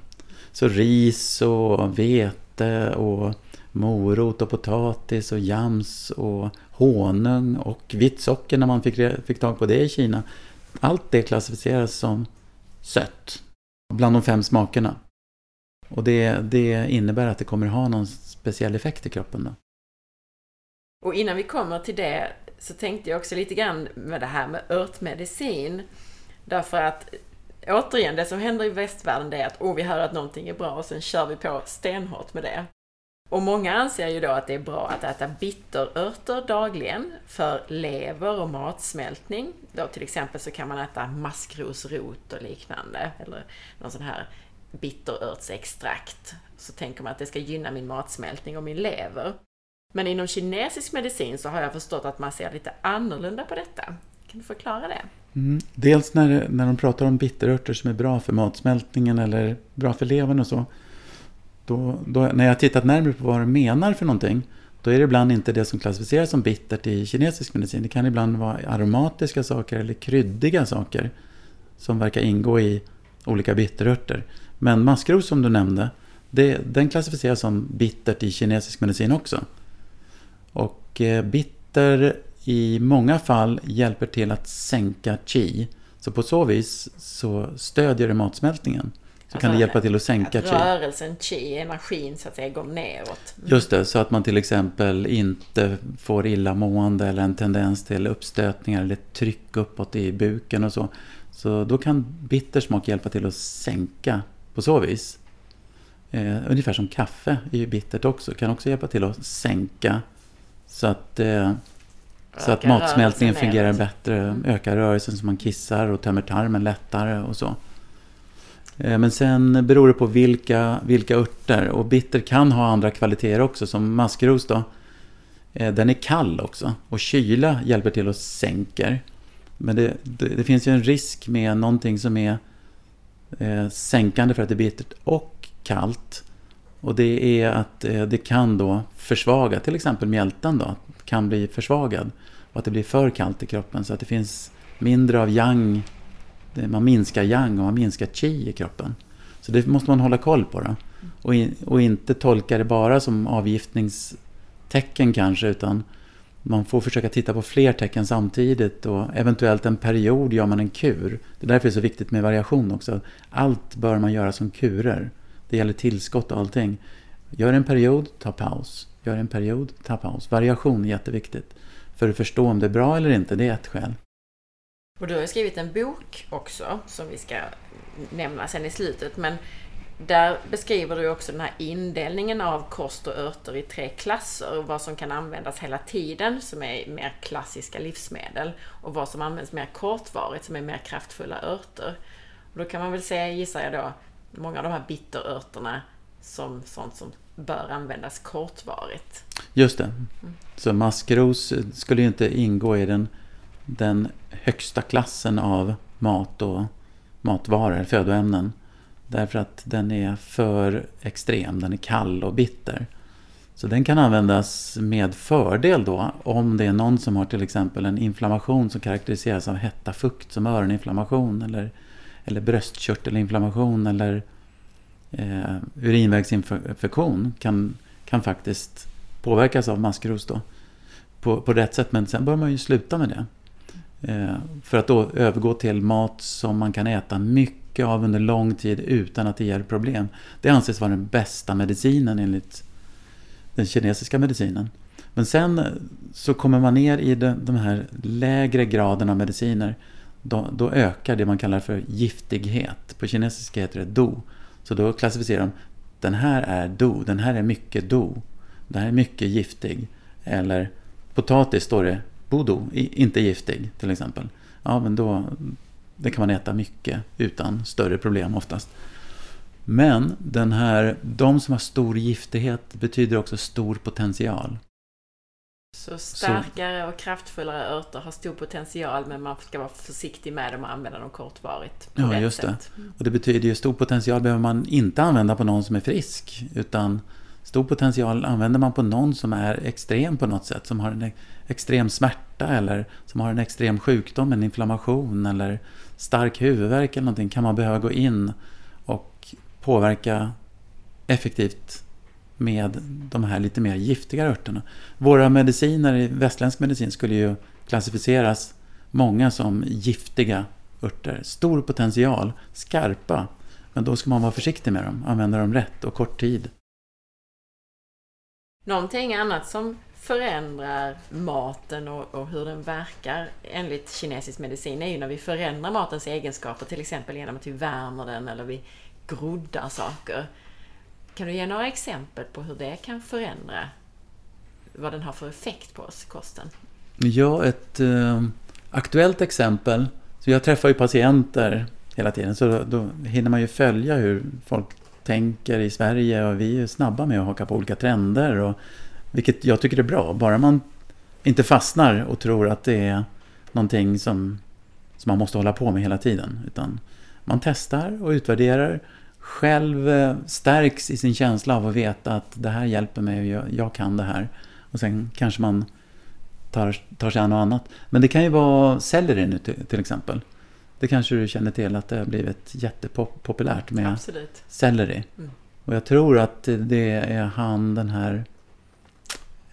Så ris och vete och morot och potatis och jams och honung och vitt socker när man fick, fick tag på det i Kina. Allt det klassificeras som sött bland de fem smakerna. Och det, det innebär att det kommer ha någon speciell effekt i kroppen. Då. Och innan vi kommer till det så tänkte jag också lite grann med det här med örtmedicin. Därför att återigen, det som händer i västvärlden det är att oh, vi hör att någonting är bra och sen kör vi på stenhårt med det. Och många anser ju då att det är bra att äta bitterörter dagligen för lever och matsmältning. Då till exempel så kan man äta maskrosrot och liknande, eller någon sån här bitterörtsextrakt. Så tänker man att det ska gynna min matsmältning och min lever. Men inom kinesisk medicin så har jag förstått att man ser lite annorlunda på detta. Kan du förklara det? Mm. Dels när, när de pratar om bitterörter som är bra för matsmältningen eller bra för levern och så då, då, när jag tittat närmare på vad de menar för någonting, då är det ibland inte det som klassificeras som bittert i kinesisk medicin. Det kan ibland vara aromatiska saker eller kryddiga saker som verkar ingå i olika bitterörter. Men maskros som du nämnde, det, den klassificeras som bittert i kinesisk medicin också. Och eh, bitter i många fall hjälper till att sänka qi. Så på så vis så stödjer det matsmältningen. Så alltså kan det hjälpa till att sänka att chi. Rörelsen, chi, energin så att säga går neråt. Mm. Just det, så att man till exempel inte får illamående eller en tendens till uppstötningar eller tryck uppåt i buken och så. Så då kan bittersmak hjälpa till att sänka på så vis. Eh, ungefär som kaffe är ju bittert också, kan också hjälpa till att sänka så att, eh, så att matsmältningen fungerar bättre, ökar rörelsen så man kissar och tömmer tarmen lättare och så. Eh, men sen beror det på vilka, vilka örter. Och bitter kan ha andra kvaliteter också, som maskros då. Eh, den är kall också. Och kyla hjälper till att sänka. Men det, det, det, finns ju en risk med någonting som är eh, sänkande för att det är bittert och kallt. Och det är att eh, det kan då försvaga, till exempel mjälten då, kan bli försvagad. Och att det blir för kallt i kroppen så att det finns mindre av yang. Man minskar yang och man minskar chi i kroppen. Så det måste man hålla koll på. Då. Och, in, och inte tolka det bara som avgiftningstecken kanske utan man får försöka titta på fler tecken samtidigt och eventuellt en period gör man en kur. Det är därför det är så viktigt med variation också. Allt bör man göra som kurer. Det gäller tillskott och allting. Gör en period, ta paus. Gör en period, ta paus. Variation är jätteviktigt. För att förstå om det är bra eller inte, det är ett skäl. Och du har skrivit en bok också som vi ska nämna sen i slutet. Men där beskriver du också den här indelningen av kost och örter i tre klasser. Och vad som kan användas hela tiden som är mer klassiska livsmedel. Och vad som används mer kortvarigt som är mer kraftfulla örter. Och då kan man väl säga, gissar jag då, många av de här bitterörterna som sånt som bör användas kortvarigt. Just det. Mm. Så maskros skulle ju inte ingå i den, den högsta klassen av mat och matvaror, födoämnen. Därför att den är för extrem, den är kall och bitter. Så den kan användas med fördel då om det är någon som har till exempel en inflammation som karaktäriseras av hetta, fukt som öroninflammation eller, eller bröstkörtelinflammation eller eh, urinvägsinfektion kan, kan faktiskt påverkas av maskros då på, på rätt sätt. Men sen bör man ju sluta med det. Eh, för att då övergå till mat som man kan äta mycket av under lång tid utan att det ger problem. Det anses vara den bästa medicinen enligt den kinesiska medicinen. Men sen så kommer man ner i de, de här lägre graderna av mediciner. Då, då, ökar det man kallar för giftighet. På kinesiska heter det do. Så då klassificerar de, den här är do, den här är mycket do. Den här är mycket giftig. Eller potatis står det bodo, inte giftig till exempel. Ja, men då det kan man äta mycket utan större problem oftast. Men den här, de som har stor giftighet betyder också stor potential. Så starkare och kraftfullare örter har stor potential men man ska vara försiktig med dem och använda dem kortvarigt. Ja, just det. Och det betyder ju stor potential behöver man inte använda på någon som är frisk. Utan stor potential använder man på någon som är extrem på något sätt. Som har en extrem smärta eller som har en extrem sjukdom, en inflammation eller stark huvudvärk eller någonting. Kan man behöva gå in och påverka effektivt med de här lite mer giftiga örterna. Våra mediciner i västländsk medicin skulle ju klassificeras många som giftiga örter. Stor potential, skarpa, men då ska man vara försiktig med dem, använda dem rätt och kort tid. Någonting annat som förändrar maten och, och, hur den verkar enligt kinesisk medicin är ju när vi förändrar matens egenskaper, till exempel genom att vi värmer den eller vi groddar saker. Kan du ge några exempel på hur det kan förändra vad den har för effekt på oss, kosten? Ja, ett eh, aktuellt exempel. Så jag träffar ju patienter hela tiden, så då, då hinner man ju följa hur folk tänker i Sverige och vi är snabba med att haka på olika trender. Och, vilket jag tycker är bra, bara man inte fastnar och tror att det är någonting som, som man måste hålla på med hela tiden. Utan man testar och utvärderar själv eh, stärks i sin känsla av att veta att det här hjälper mig och jag, jag kan det här. Och sen kanske man tar, tar sig an något annat. Men det kan ju vara selleri nu till, till exempel. Det kanske du känner till att det har blivit jättepopulärt med Absolut. selleri. Mm. Och jag tror att det är han den här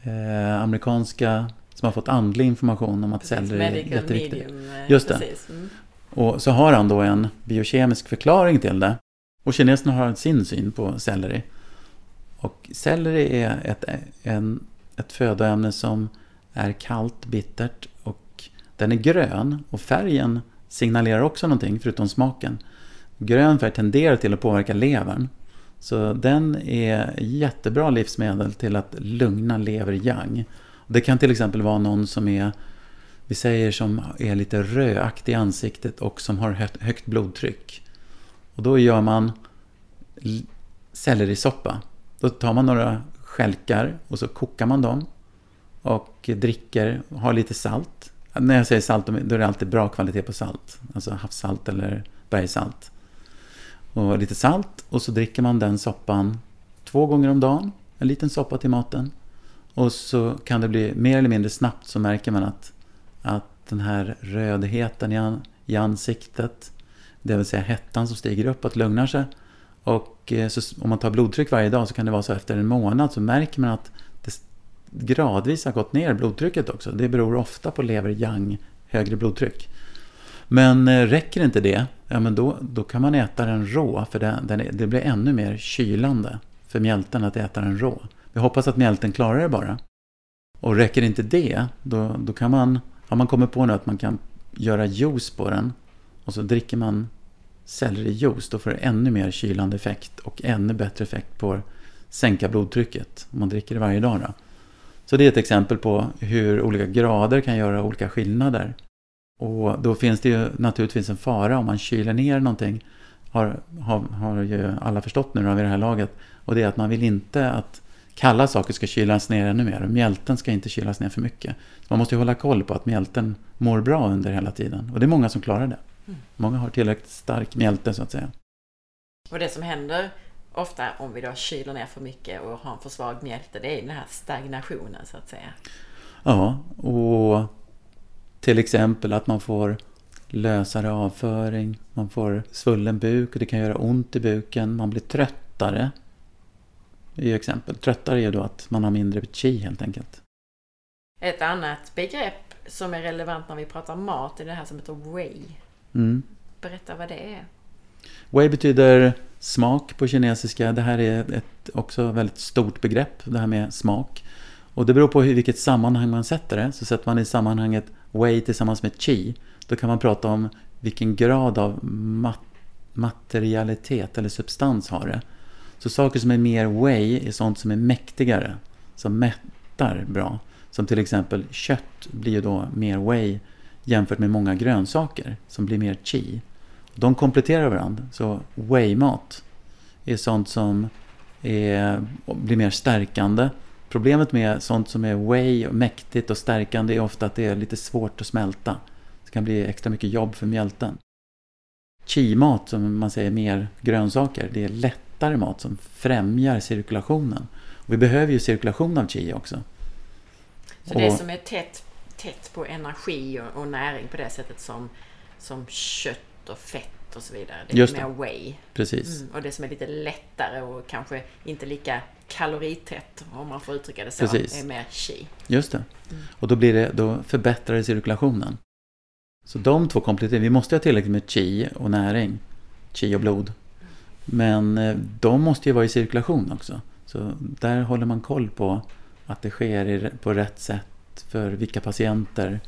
eh, amerikanska som har fått andlig information om att precis, selleri är jätteviktigt. Medium, eh, Just det. Mm. Och så har han då en biokemisk förklaring till det. Och kineserna har sin syn på selleri. Och selleri är ett, en, ett födoämne som är kallt, bittert och den är grön. Och färgen signalerar också någonting förutom smaken. Grön färg tenderar till att påverka levern. Så den är jättebra livsmedel till att lugna lever yang. Det kan till exempel vara någon som är, vi säger som är lite rödaktig i ansiktet och som har högt blodtryck. Och då gör man sellerisoppa. Då tar man några skälkar och så kokar man dem och dricker, har lite salt. När jag säger salt, då är det alltid bra kvalitet på salt. Alltså havssalt eller bergssalt. Och lite salt och så dricker man den soppan två gånger om dagen. En liten soppa till maten. Och så kan det bli mer eller mindre snabbt så märker man att, att den här rödheten i, an, i ansiktet, det vill säga hettan som stiger uppåt, lugnar sig. Och eh, så, om man tar blodtryck varje dag så kan det vara så efter en månad så märker man att gradvis har gått ner blodtrycket också. Det beror ofta på lever-yang, högre blodtryck. Men eh, räcker inte det, ja men då, då kan man äta den rå för det, den, det blir ännu mer kylande för mjälten att äta den rå. Vi hoppas att mjälten klarar det bara. Och räcker inte det, då, då kan man, har man kommit på nu att man kan göra juice på den och så dricker man sellerijuice, då får det ännu mer kylande effekt och ännu bättre effekt på att sänka blodtrycket om man dricker det varje dag. Då. Så det är ett exempel på hur olika grader kan göra olika skillnader. Och då finns det ju naturligtvis en fara om man kyler ner någonting, har, har, har ju alla förstått nu vid det här laget, och det är att man vill inte att kalla saker ska kylas ner ännu mer. Mjälten ska inte kylas ner för mycket. Så man måste ju hålla koll på att mjälten mår bra under hela tiden. Och det är många som klarar det. Mm. Många har tillräckligt stark mjälte så att säga. Och det som händer ofta om vi då kyler ner för mycket och har en för svag mjälte, det är den här stagnationen så att säga. Ja, och till exempel att man får lösare avföring, man får svullen buk och det kan göra ont i buken, man blir tröttare. Ju exempel. Tröttare är då att man har mindre chi helt enkelt. Ett annat begrepp som är relevant när vi pratar mat är det här som heter whey. Mm. Berätta vad det är. Wei betyder smak på kinesiska. Det här är ett också väldigt stort begrepp, det här med smak. Och det beror på i vilket sammanhang man sätter det. Så sätter man i sammanhanget Wei tillsammans med Qi, då kan man prata om vilken grad av mat materialitet eller substans har det. Så saker som är mer Wei är sånt som är mäktigare, som mättar bra. Som till exempel kött blir ju då mer Wei jämfört med många grönsaker som blir mer Qi. De kompletterar varandra. Så whey-mat är sånt som är, blir mer stärkande. Problemet med sånt som är whey, och mäktigt och stärkande är ofta att det är lite svårt att smälta. Det kan bli extra mycket jobb för mjälten. Qi-mat, som man säger mer grönsaker, det är lättare mat som främjar cirkulationen. Och vi behöver ju cirkulation av qi också. Så och, det som är tätt, tätt på energi och, och näring på det sättet som, som kött och fett och så vidare. Det är Just mer det. whey. Precis. Mm, och det som är lite lättare och kanske inte lika kaloritätt, om man får uttrycka det så, Precis. är mer chi. Just det. Mm. Och då, blir det, då förbättrar det cirkulationen. Så de två kompletterar. Vi måste ha tillräckligt med chi och näring. Chi och blod. Men eh, de måste ju vara i cirkulation också. Så där håller man koll på att det sker på rätt sätt för vilka patienter.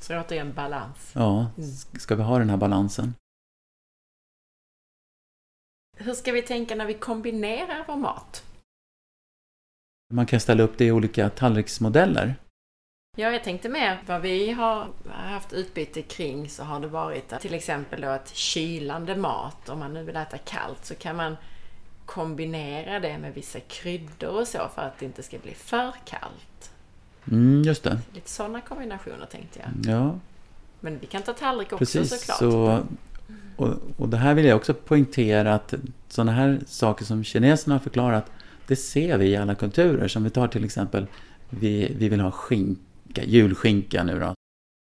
Så återigen balans. Ja, Mm. ska vi ha den här balansen? Hur ska vi tänka när vi kombinerar vår mat? Man kan ställa upp det i olika tallriksmodeller. Ja, jag tänkte mer vad vi har haft utbyte kring så har det varit att till exempel då att kylande mat, om man nu vill äta kallt, så kan man kombinera det med vissa kryddor och så för att det inte ska bli för kallt. Mm, just det. Lite sådana kombinationer tänkte jag. Ja, Men vi kan ta tallrik också precis. såklart. Så, och, och det här vill jag också poängtera att sådana här saker som kineserna har förklarat, det ser vi i alla kulturer. Som vi tar till exempel, vi, vi vill ha skinka, julskinka nu då.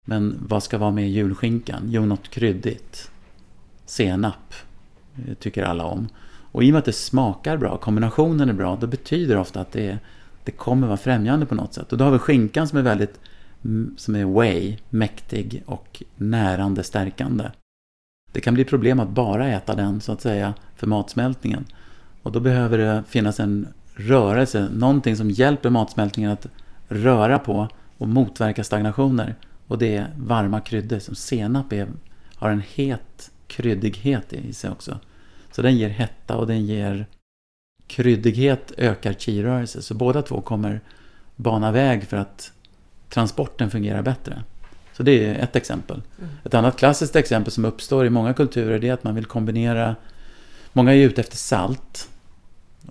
Men vad ska vara med julskinkan? Jo, något kryddigt. Senap eh, tycker alla om. Och i och med att det smakar bra, kombinationen är bra, då betyder det ofta att det, det kommer vara främjande på något sätt. Och då har vi skinkan som är väldigt, som är way, mäktig och närande, stärkande. Det kan bli problem att bara äta den så att säga för matsmältningen. Och då behöver det finnas en rörelse, någonting som hjälper matsmältningen att röra på och motverka stagnationer. Och det är varma kryddor. Som senap är, har en het kryddighet i sig också. Så den ger hetta och den ger kryddighet ökar kirörelse. Så båda två kommer bana väg för att transporten fungerar bättre. Så det är ett exempel. Mm. Ett annat klassiskt exempel som uppstår i många kulturer är att man vill kombinera Många är ute efter salt.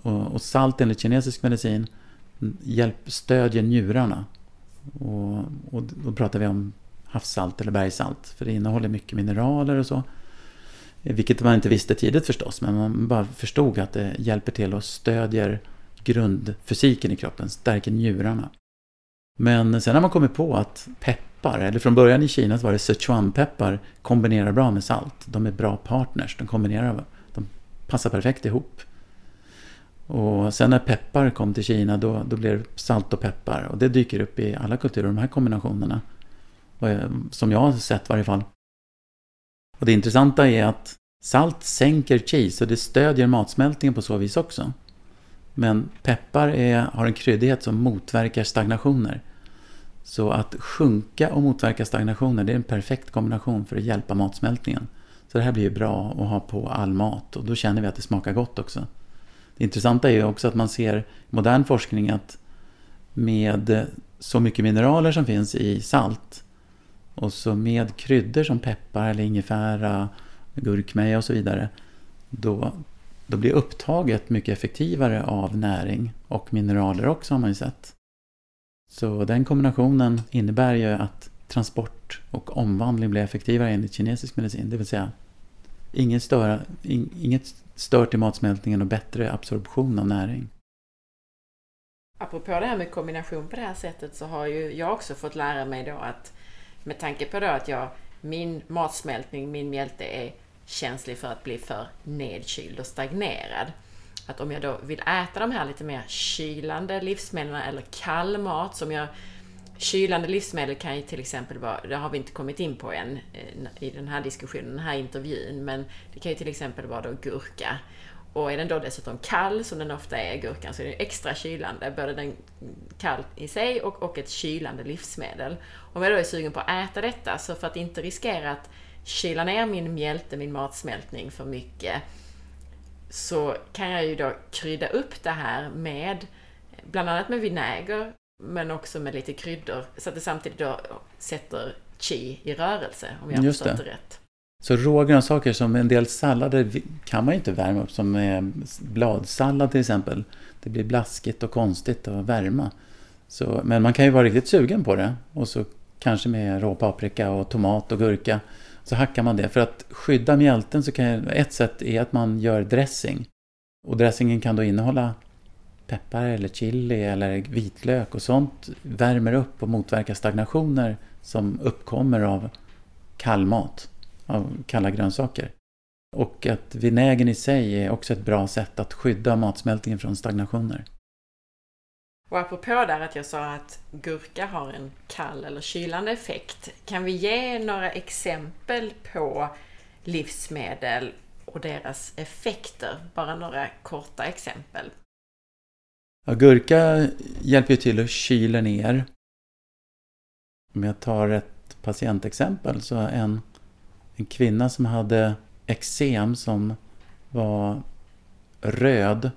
Och, och salt enligt kinesisk medicin hjälp, stödjer njurarna. Och, och då pratar vi om havssalt eller bergsalt. För det innehåller mycket mineraler och så. Vilket man inte visste tidigt förstås, men man bara förstod att det hjälper till och stödjer grundfysiken i kroppen, stärker njurarna. Men sen har man kommit på att peppar, eller från början i Kina så var det Sichuanpeppar, kombinerar bra med salt. De är bra partners, de kombinerar, de passar perfekt ihop. Och sen när peppar kom till Kina då, då blev det salt och peppar. Och det dyker upp i alla kulturer, de här kombinationerna. Eh, som jag har sett i varje fall. Och det intressanta är att salt sänker chi, så det stödjer matsmältningen på så vis också. Men peppar är, har en kryddighet som motverkar stagnationer. Så att sjunka och motverka stagnationer, det är en perfekt kombination för att hjälpa matsmältningen. Så det här blir ju bra att ha på all mat och då känner vi att det smakar gott också. Det intressanta är ju också att man ser i modern forskning att med så mycket mineraler som finns i salt och så med kryddor som peppar eller ingefära, gurkmeja och så vidare då, då blir upptaget mycket effektivare av näring och mineraler också har man ju sett. Så den kombinationen innebär ju att transport och omvandling blir effektivare enligt kinesisk medicin. Det vill säga inget, störa, inget stört i matsmältningen och bättre absorption av näring. Apropå det här med kombination på det här sättet så har ju jag också fått lära mig då att med tanke på då att jag, min matsmältning, min mjälte är känslig för att bli för nedkyld och stagnerad. Att om jag då vill äta de här lite mer kylande livsmedlen eller kall mat som jag Kylande livsmedel kan ju till exempel vara, det har vi inte kommit in på än eh, i den här diskussionen, den här intervjun, men det kan ju till exempel vara då gurka. Och är den då dessutom kall, som den ofta är, gurkan, så är den extra kylande. Både den kall i sig och, och ett kylande livsmedel. Om jag då är sugen på att äta detta, så för att inte riskera att kyla ner min mjälte, min matsmältning för mycket, så kan jag ju då krydda upp det här med bland annat med vinäger, men också med lite kryddor, så att det samtidigt då sätter chi i rörelse, om jag har förstått det. rätt. Så rågrönsaker som en del sallader kan man ju inte värma upp, som eh, bladsallad till exempel. Det blir blaskigt och konstigt att värma. Så, men man kan ju vara riktigt sugen på det. Och så kanske med rå paprika och tomat och gurka. Så hackar man det. För att skydda mjälten så kan ett sätt är att man gör dressing. Och dressingen kan då innehålla peppar eller chili eller vitlök och sånt värmer upp och motverkar stagnationer som uppkommer av kall mat av kalla grönsaker. Och att vinägen i sig är också ett bra sätt att skydda matsmältningen från stagnationer. Och apropå där att jag sa att gurka har en kall eller kylande effekt. Kan vi ge några exempel på livsmedel och deras effekter? Bara några korta exempel. Ja, gurka hjälper ju till att kyla ner. Om jag tar ett patientexempel så en en kvinna som hade eksem som var röd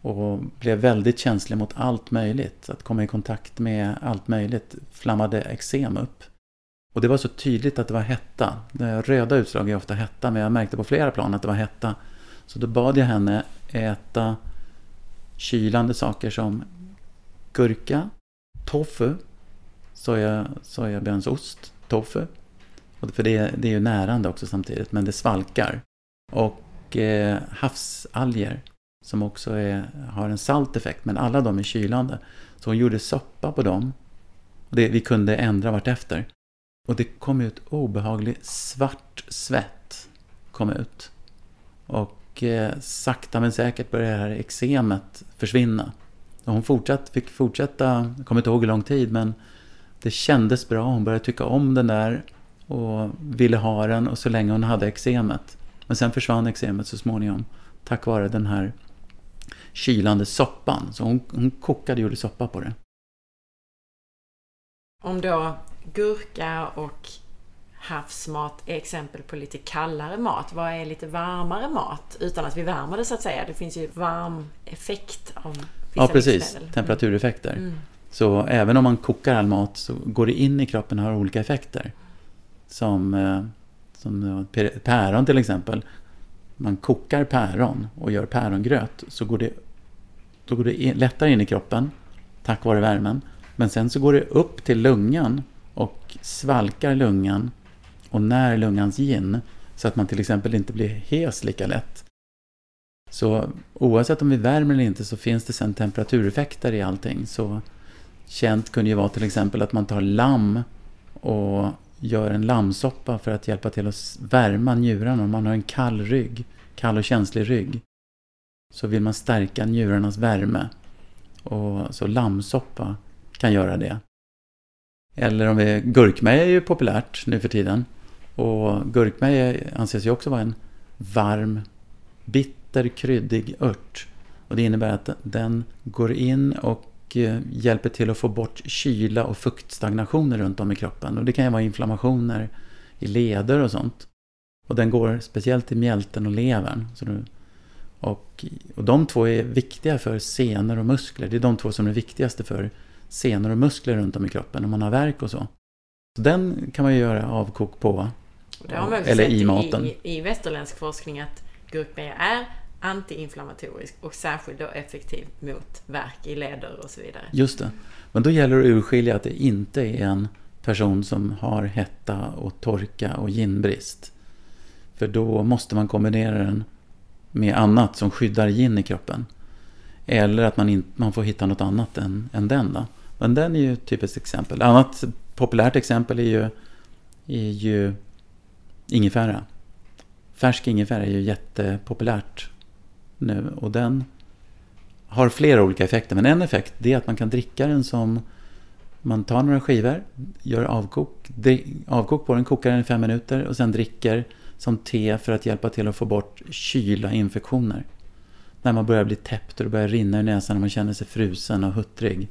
och blev väldigt känslig mot allt möjligt. Att komma i kontakt med allt möjligt flammade eksem upp. Och det var så tydligt att det var hetta. Det röda utslag är ofta hetta, men jag märkte på flera plan att det var hetta. Så då bad jag henne äta kylande saker som gurka, tofu, soja, sojabönsost, tofu, för det, det är ju närande också samtidigt, men det svalkar. Och eh, havsalger som också är, har en salt effekt, men alla de är kylande. Så hon gjorde soppa på dem. Och det, vi kunde ändra vartefter. Och det kom ut obehaglig svart svett. Kom ut. Och eh, sakta men säkert började det här eksemet försvinna. Och hon fortsatt, fick fortsätta, jag kommer inte ihåg hur lång tid, men det kändes bra. Hon började tycka om den där och ville ha den och så länge hon hade eksemet. Men sen försvann eksemet så småningom tack vare den här kylande soppan. Så hon, hon kokade och gjorde soppa på det. Om då gurka och havsmat är exempel på lite kallare mat. Vad är lite varmare mat? Utan att vi värmer det så att säga. Det finns ju varm effekt av vissa Ja, precis. Livsmedel. Temperatureffekter. Mm. Så även om man kokar all mat så går det in i kroppen och har olika effekter. Som, eh, som päron till exempel. man kokar päron och gör pärongröt så går det, då går det lättare in i kroppen tack vare värmen. Men sen så går det upp till lungan och svalkar lungan och när lungans gin så att man till exempel inte blir hes lika lätt. Så oavsett om vi värmer eller inte så finns det sen temperatureffekter i allting. Så känt kunde ju vara till exempel att man tar lamm och gör en lammsoppa för att hjälpa till att värma njurarna om man har en kall rygg, kall och känslig rygg. Så vill man stärka njurarnas värme. Och så lammsoppa kan göra det. Eller om vi, gurkmeja är ju populärt nu för tiden. Och gurkmeja anses ju också vara en varm, bitter, kryddig ört. Och det innebär att den går in och eh, hjälper till att få bort kyla och fuktstagnationer runt om i kroppen. Och det kan ju vara inflammationer i leder och sånt. Och den går speciellt i mjälten och levern. Du, och, och de två är viktiga för senor och muskler. Det är de två som är viktigaste för senor och muskler runt om i kroppen om man har värk och så. så den kan man ju göra avkok på. Det har man eller i maten. I, i västerländsk forskning att gurkmeja är antiinflammatorisk och särskilt då effektiv mot värk i leder och så vidare. Just det. Men då gäller det att urskilja att det inte är en person som har hetta och torka och ginbrist. För då måste man kombinera den med annat som skyddar gin i kroppen. Eller att man, in, man får hitta något annat än, än den. Då. Men den är ju ett typiskt exempel. Ett annat populärt exempel är ju, är ju ingefära. Färsk ingefära är ju jättepopulärt nu och den har flera olika effekter. Men en effekt är att man kan dricka den som man tar några skivor, gör avkok, avkok på den, kokar den i fem minuter och sen dricker som te för att hjälpa till att få bort kyla infektioner. När man börjar bli täppt och det börjar rinna i näsan och man känner sig frusen och huttrig.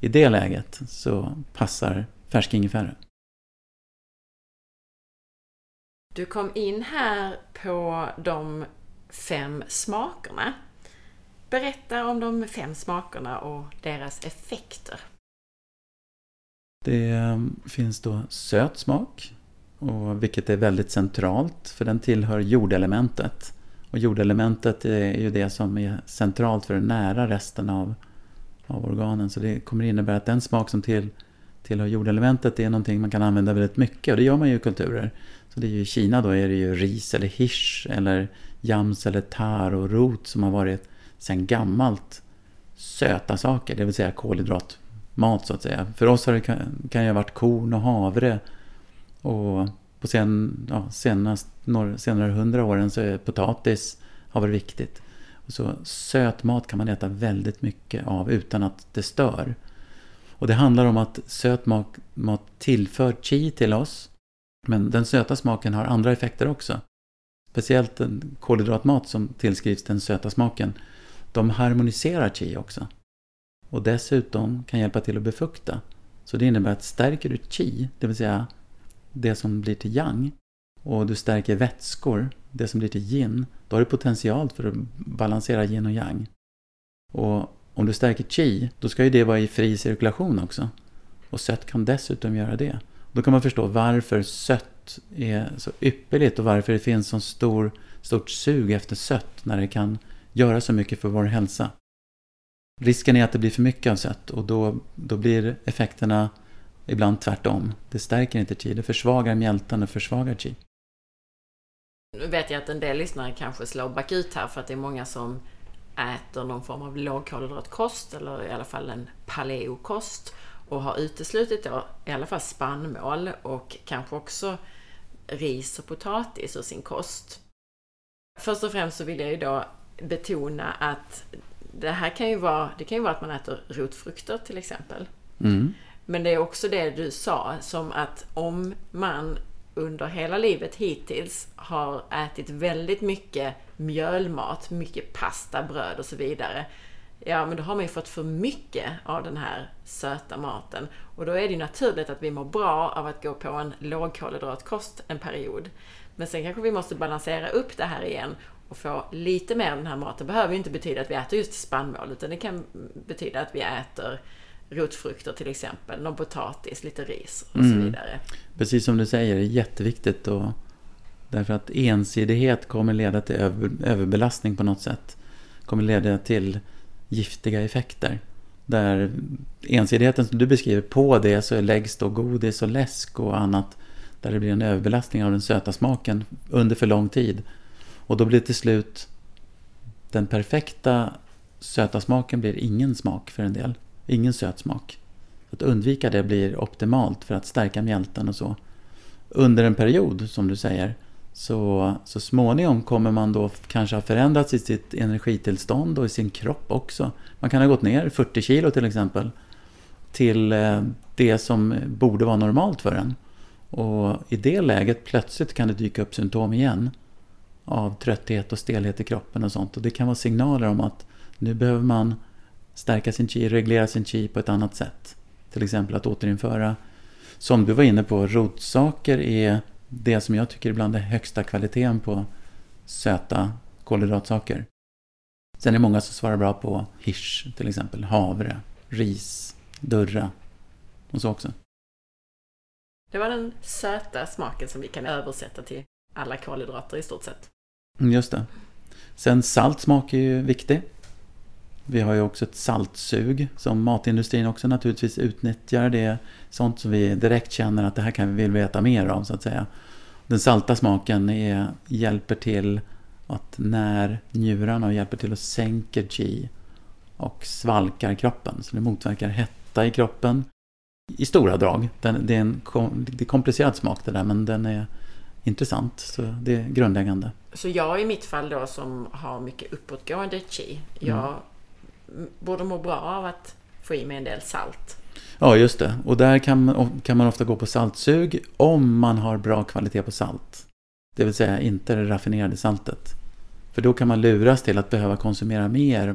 I det läget så passar färsk ingefära. Du kom in här på de fem smakerna. Berätta om de fem smakerna och deras effekter. Det ehm, finns då söt smak, och vilket är väldigt centralt för den tillhör jordelementet. Och jordelementet är ju det som är centralt för att nära resten av, av organen. Så det kommer innebära att den smak som till, tillhör jordelementet är någonting man kan använda väldigt mycket och det gör man ju i kulturer. Så det är ju, I Kina då är det ju ris eller hirs eller jams eller tar och rot som har varit sedan gammalt söta saker, det vill säga kolhydratmat så att säga. För oss har det kan, kan ju ha varit korn och havre och på sen, ja, senast, några, senare hundra åren så är potatis har varit viktigt. Och så söt mat kan man äta väldigt mycket av utan att det stör. Och det handlar om att söt mat, mat tillför chi till oss. Men den söta smaken har andra effekter också. Speciellt den kolhydratmat som tillskrivs den söta smaken. De harmoniserar chi också. Och dessutom kan hjälpa till att befukta. Så det innebär att stärker du chi, det vill säga det som blir till yang, och du stärker vätskor, det som blir till yin, då har du potential för att balansera yin och yang. Och om du stärker chi, då ska ju det vara i fri cirkulation också. Och sött kan dessutom göra det. Då kan man förstå varför sött är så ypperligt och varför det finns så stor, stort sug efter sött när det kan göra så mycket för vår hälsa. Risken är att det blir för mycket av sött och då, då blir effekterna ibland tvärtom. Det stärker inte chi, det försvagar mjältan och försvagar chi. Nu vet jag att en del lyssnare kanske slår bakut här för att det är många som äter någon form av lågkolhydratkost eller i alla fall en paleokost och har uteslutit då i alla fall spannmål och kanske också ris och potatis ur sin kost. Först och främst så vill jag ju då betona att det här kan ju vara, det kan ju vara att man äter rotfrukter till exempel. Mm. Men det är också det du sa, som att om man under hela livet hittills har ätit väldigt mycket mjölmat, mycket pasta, bröd och så vidare. Ja, men då har man ju fått för mycket av den här söta maten. Och då är det ju naturligt att vi mår bra av att gå på en lågkolhydratkost en period. Men sen kanske vi måste balansera upp det här igen och få lite mer av den här maten. Det behöver ju inte betyda att vi äter just spannmål, utan det kan betyda att vi äter rotfrukter till exempel, någon potatis, lite ris och mm. så vidare. Precis som du säger, det är jätteviktigt att, Därför att ensidighet kommer leda till över, överbelastning på något sätt. Kommer leda till giftiga effekter. Där ensidigheten som du beskriver, på det så läggs då godis och läsk och annat. Där det blir en överbelastning av den söta smaken under för lång tid. Och då blir till slut den perfekta söta smaken blir ingen smak för en del. Ingen söt smak. Att undvika det blir optimalt för att stärka mjälten och så. Under en period, som du säger, så, så småningom kommer man då kanske ha förändrats i sitt energitillstånd och i sin kropp också. Man kan ha gått ner 40 kilo till exempel. Till eh, det som borde vara normalt för en. Och i det läget plötsligt kan det dyka upp symptom igen. Av trötthet och stelhet i kroppen och sånt. Och det kan vara signaler om att nu behöver man stärka sin chi, reglera sin chi på ett annat sätt. Till exempel att återinföra, som du var inne på, rotsaker är det som jag tycker ibland är högsta kvaliteten på söta kolhydratsaker. Sen är det många som svarar bra på hirs, till exempel havre, ris, durra och så också. Det var den söta smaken som vi kan översätta till alla kolhydrater i stort sett. Mm, just det. Sen salt smak är ju viktig. Vi har ju också ett saltsug som matindustrin också naturligtvis utnyttjar. Det sånt som vi direkt känner att det här kan vi vill veta mer av så att säga. Den salta smaken är, hjälper till att när njurarna hjälper till att sänka chi och svalkar kroppen. Så det motverkar hetta i kroppen. I stora drag. Den, det, är en det är komplicerad smak det där men den är intressant. Så det är grundläggande. Så jag i mitt fall då som har mycket uppåtgående chi. Jag mm borde må bra av att få i mig en del salt. Ja, just det. Och där kan, kan man ofta gå på saltsug om man har bra kvalitet på salt. Det vill säga inte det raffinerade saltet. För då kan man luras till att behöva konsumera mer.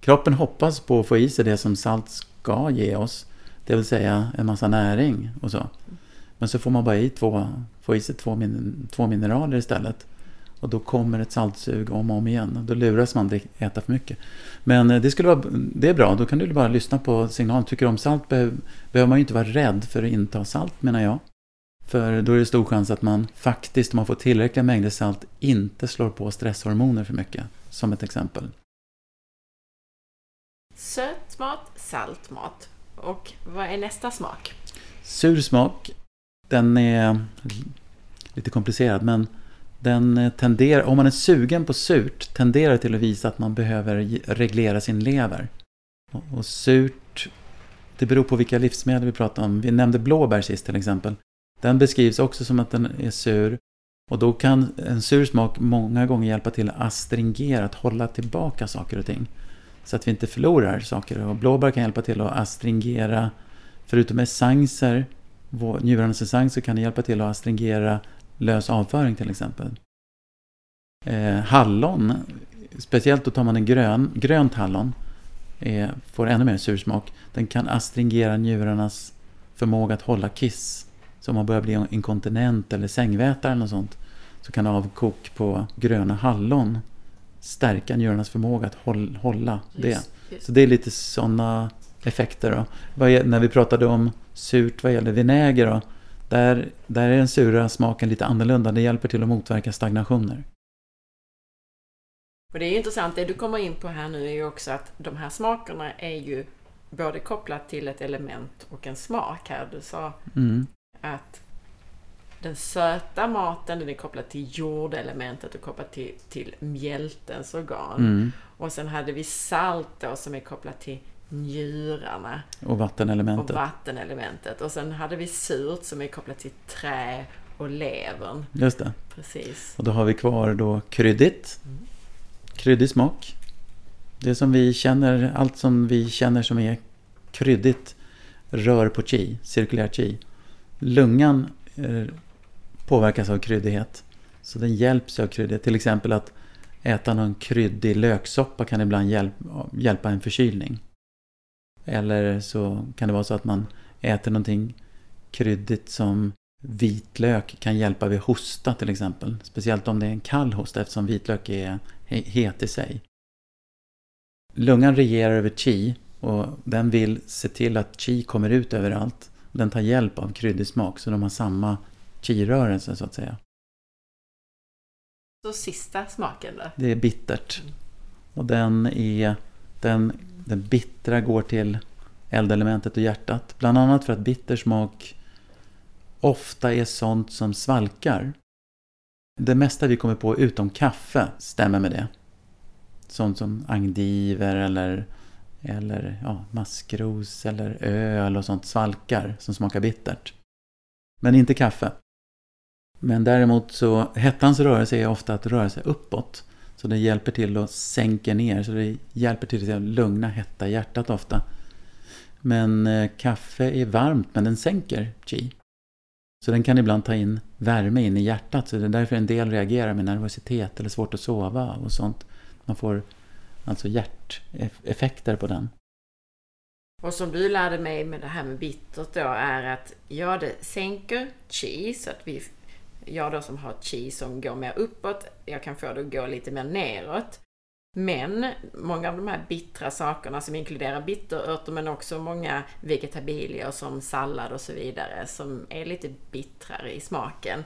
Kroppen hoppas på att få i sig det som salt ska ge oss. Det vill säga en massa näring och så. Men så får man bara i två, få i sig två, min, två mineraler istället. Och då kommer ett saltsug om och om igen. Då luras man att äta för mycket. Men eh, det, skulle vara, det är bra, då kan du bara lyssna på signalen. Tycker du om salt behöver man ju inte vara rädd för att inta salt menar jag. För då är det stor chans att man faktiskt, om man får tillräckliga mängder salt, inte slår på stresshormoner för mycket. Som ett exempel. Söt mat, salt mat. Och vad är nästa smak? Sur smak. Den är lite komplicerad men den eh, tenderar, om man är sugen på surt, tenderar till att visa att man behöver reglera sin lever. Och surt, det beror på vilka livsmedel vi pratar om. Vi nämnde blåbär sist till exempel. Den beskrivs också som att den är sur. Och då kan en sur smak många gånger hjälpa till att astringera, att hålla tillbaka saker och ting. Så att vi inte förlorar saker. Och blåbär kan hjälpa till att astringera, förutom essenser, njurarnas essens, så kan det hjälpa till att astringera lös avföring till exempel. Eh, hallon, speciellt då tar man en grön, grönt hallon, eh, får ännu mer sursmak. Den kan astringera njurarnas förmåga att hålla kiss. Så om man börjar bli inkontinent eller sängvätare eller något sånt så kan avkok på gröna hallon stärka njurarnas förmåga att hålla det. Just, just. Så det är lite sådana effekter. Då. När vi pratade om surt vad gäller vinäger då, där, där är den sura smaken lite annorlunda. Det hjälper till att motverka stagnationer. Och det är ju intressant, det du kommer in på här nu är ju också att de här smakerna är ju både kopplat till ett element och en smak här. Du sa mm. att den söta maten den är kopplad till jordelementet och kopplad till, till mjältens organ. Mm. Och sen hade vi salt då som är kopplat till njurarna. Och vattenelementet. Och vattenelementet. Och sen hade vi surt som är kopplat till trä och levern. Just det. Precis. Och då har vi kvar då kryddigt. Mm. Kryddig smak. Det som vi känner, allt som vi känner som är kryddigt rör på chi, cirkulär chi. Lungan eh, påverkas av kryddighet. Så den hjälps av kryddighet. Till exempel att äta någon kryddig löksoppa kan ibland hjälpa en förkylning. Eller så kan det vara så att man äter någonting kryddigt som vitlök kan hjälpa vid hosta till exempel. Speciellt om det är en kall hosta eftersom vitlök är het i sig. Lungan regerar över chi och den vill se till att chi kommer ut överallt. Den tar hjälp av kryddig smak så de har samma chi-rörelse så att säga. Så sista smaken då? Det är bittert. Och den är... Den, den bittra går till eldelementet och hjärtat. Bland annat för att bittersmak ofta är sånt som svalkar. Det mesta vi kommer på utom kaffe stämmer med det. Sånt som angdiver eller, eller ja, maskros eller öl och sånt svalkar som smakar bittert. Men inte kaffe. Men däremot så, hettans rörelse är ofta att röra sig uppåt. Så det hjälper till att sänka ner, så det hjälper till att lugna hetta i hjärtat ofta. Men eh, kaffe är varmt, men den sänker chi. Så den kan ibland ta in värme in i hjärtat. Så det är därför en del reagerar med nervositet eller svårt att sova och sånt. Man får alltså hjärteffekter på den. Och som du lärde mig med det här med bittert då är att ja, det sänker chi så att vi, jag då som har chi som går mer uppåt, jag kan få det att gå lite mer neråt. Men många av de här bittra sakerna som inkluderar bitterörter men också många vegetabilier som sallad och så vidare som är lite bittrare i smaken.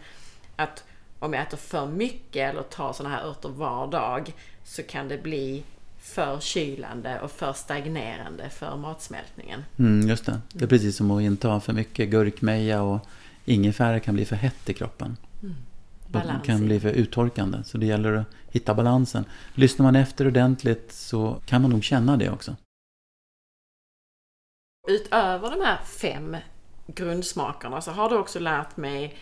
Att om jag äter för mycket eller tar sådana här örter var dag så kan det bli för kylande och för stagnerande för matsmältningen. Mm, just det. Det är precis som att inta för mycket gurkmeja och ingefära kan bli för hett i kroppen. Balans. kan bli för uttorkande. Så det gäller att hitta balansen. Lyssnar man efter ordentligt så kan man nog känna det också. Utöver de här fem grundsmakerna så har du också lärt mig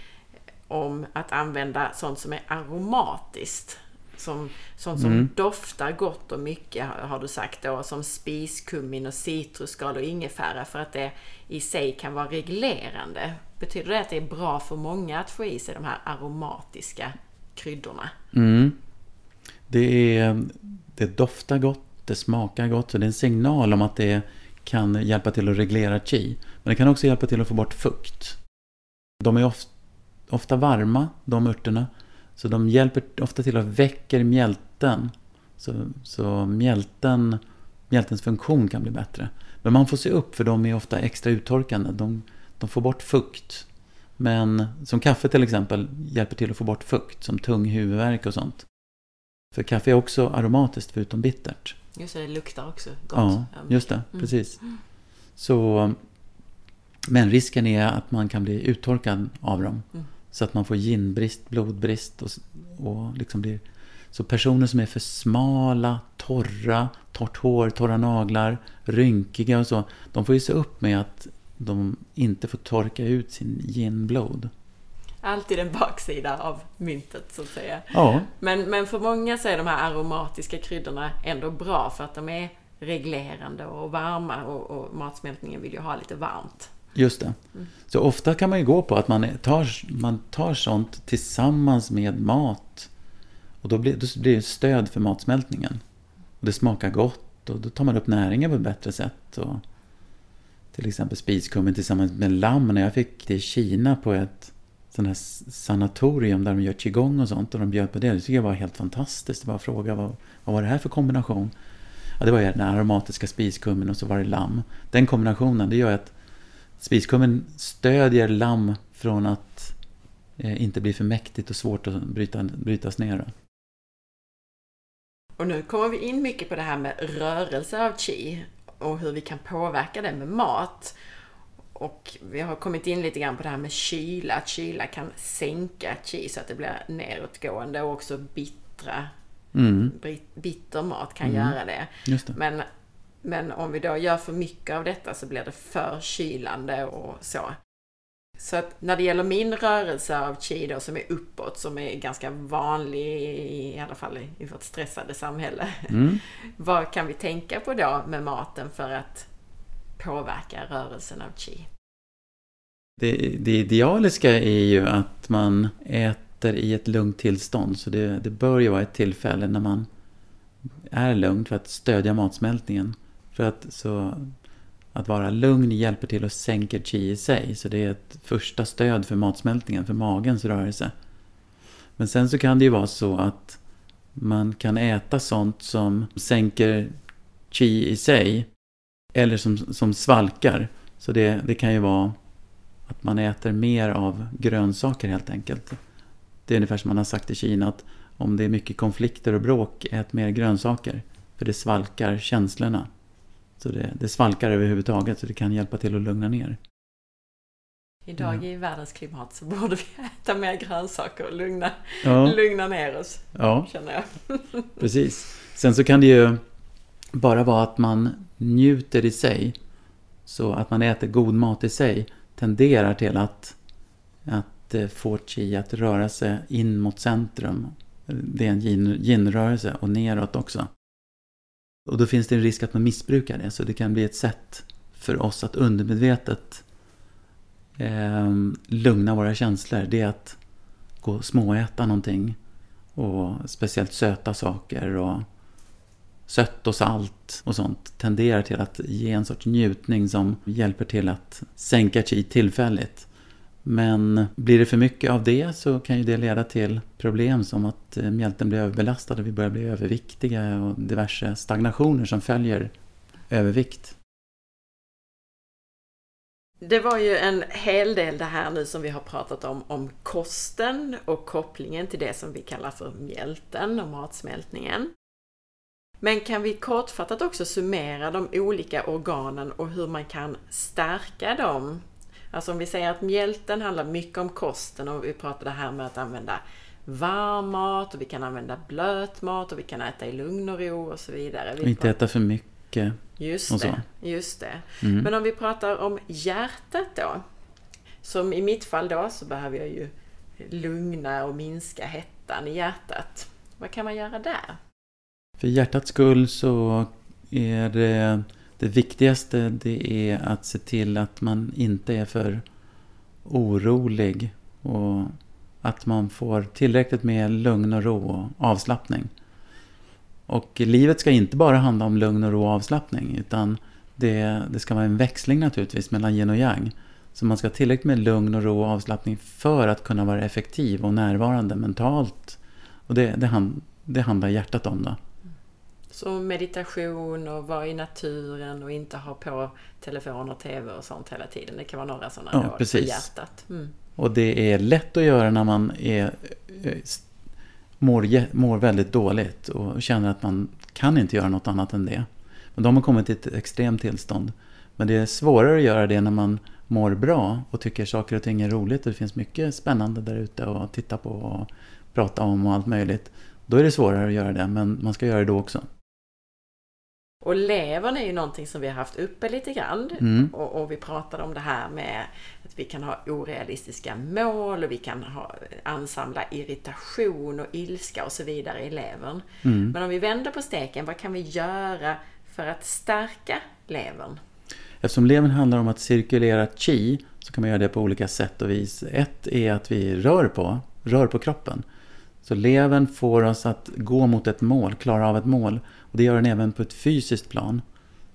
om att använda sånt som är aromatiskt. Som, sånt som mm. doftar gott och mycket har du sagt då. Som spiskummin och citrusskal och ingefära för att det i sig kan vara reglerande. Betyder det att det är bra för många att få i sig de här aromatiska kryddorna? Mm. Det, är, det doftar gott, det smakar gott, så det är en signal om att det kan hjälpa till att reglera chi. Men det kan också hjälpa till att få bort fukt. De är ofta varma, de örterna. Så de hjälper ofta till att väcka mjälten. Så, så mjälten, mjältens funktion kan bli bättre. Men man får se upp för de är ofta extra uttorkande. De, de får bort fukt. Men som kaffe till exempel hjälper till att få bort fukt, som tung huvudvärk och sånt. För kaffe är också aromatiskt förutom bittert. Just det, det luktar också gott. Ja, just det. Mm. Precis. Så, men risken är att man kan bli uttorkad av dem. Mm. Så att man får ginbrist, blodbrist och, och liksom blir... Så personer som är för smala, torra, torrt hår, torra naglar, rynkiga och så. De får ju se upp med att de inte får torka ut sin ginblod. Alltid en baksida av myntet så att säga. Ja. Men, men för många så är de här aromatiska kryddorna ändå bra för att de är reglerande och varma och, och matsmältningen vill ju ha lite varmt. Just det. Mm. Så ofta kan man ju gå på att man tar, man tar sånt tillsammans med mat. Och då blir, då blir det stöd för matsmältningen. Och det smakar gott och då tar man upp näringen på ett bättre sätt. Och till exempel spiskummin tillsammans med lamm. När jag fick det i Kina på ett sån här sanatorium där de gör qigong och sånt och de bjöd på det. Det tycker jag var helt fantastiskt. Det var fråga vad, vad var det här för kombination? Ja, det var den aromatiska spiskummin och så var det lamm. Den kombinationen, det gör att Spiskummen stödjer lamm från att eh, inte bli för mäktigt och svårt att bryta, brytas ner. Och nu kommer vi in mycket på det här med rörelse av chi och hur vi kan påverka det med mat. Och vi har kommit in lite grann på det här med kyla, att kyla kan sänka chi så att det blir nedåtgående och också bittra. Mm. Bitter mat kan mm. göra det. det. Men men om vi då gör för mycket av detta så blir det för kylande och så. Så att när det gäller min rörelse av chi då, som är uppåt, som är ganska vanlig i alla fall i vårt stressade samhälle. Mm. Vad kan vi tänka på då med maten för att påverka rörelsen av chi? Det, det idealiska är ju att man äter i ett lugnt tillstånd. Så det, det bör ju vara ett tillfälle när man är lugn för att stödja matsmältningen. För att, så, att vara lugn hjälper till att sänka chi i sig. Så det är ett första stöd för matsmältningen, för magens rörelse. Men sen så kan det ju vara så att man kan äta sånt som sänker chi i sig. Eller som, som svalkar. Så det, det kan ju vara att man äter mer av grönsaker helt enkelt. Det är ungefär som man har sagt i Kina att om det är mycket konflikter och bråk, ät mer grönsaker. För det svalkar känslorna. Så det, det svalkar överhuvudtaget så det kan hjälpa till att lugna ner. Idag Mm. i världens klimat så borde vi äta mer grönsaker och lugna, Ja, lugna ner oss, ja känner jag. precis. Sen så kan det ju bara vara att man njuter i sig. Så att man äter god mat i sig tenderar till att, att eh, få chi att röra sig in mot centrum. Det är en yin- yin-rörelse och neråt också. Och då finns det en risk att man missbrukar det. Så det kan bli ett sätt för oss att undermedvetet eh, lugna våra känslor. Det är att gå och småäta någonting. Och speciellt söta saker och sött och salt och sånt tenderar till att ge en sorts njutning som hjälper till att sänka chi tillfälligt. Men blir det för mycket av det så kan ju det leda till problem som att eh, mjälten blir överbelastad och vi börjar bli överviktiga och diverse stagnationer som följer övervikt. Det var ju en hel del det här nu som vi har pratat om, om kosten och kopplingen till det som vi kallar för mjälten och matsmältningen. Men kan vi kortfattat också summera de olika organen och hur man kan stärka dem? Alltså om vi säger att mjälten handlar mycket om kosten och vi pratade här med att använda varm mat och vi kan använda blöt mat och vi kan äta i lugn och ro och så vidare. Vi Och inte äta för mycket. Just det, just det. Mm. Men om vi pratar om hjärtat då. Som i mitt fall då så behöver jag ju lugna och minska hettan i hjärtat. Vad kan man göra där? För hjärtats skull så är det, det viktigaste det är att se till att man inte är för orolig och att man får tillräckligt med lugn och ro och avslappning. Och livet ska inte bara handla om lugn och ro och avslappning utan det, det ska vara en växling naturligtvis mellan yin och yang. Så man ska ha tillräckligt med lugn och ro och avslappning för att kunna vara effektiv och närvarande mentalt. Och det, det, hand, det handlar hjärtat om då. Så meditation och vara i naturen och inte ha på telefon och TV och sånt hela tiden. Det kan vara några sådana Ja, råd för precis. hjärtat. Mm. Och det är lätt att göra när man är, eh, mår, mår väldigt dåligt och känner att man kan inte göra något annat än det. Men de har kommit till ett extremt tillstånd. Men det är svårare att göra det när man mår bra och tycker saker och ting är roligt. och Det finns mycket spännande där ute att titta på och prata om och allt möjligt. Då är det svårare att göra det, men man ska göra det då också. Och levern är ju någonting som vi har haft uppe lite grann. Mm. Och, och vi pratade om det här med att vi kan ha orealistiska mål och vi kan ha, ansamla irritation och ilska och så vidare i levern. Mm. Men om vi vänder på steken, vad kan vi göra för att stärka levern? Eftersom levern handlar om att cirkulera chi så kan man göra det på olika sätt och vis. Ett är att vi rör på, rör på kroppen. Så levern får oss att gå mot ett mål, klara av ett mål. Och det gör den även på ett fysiskt plan.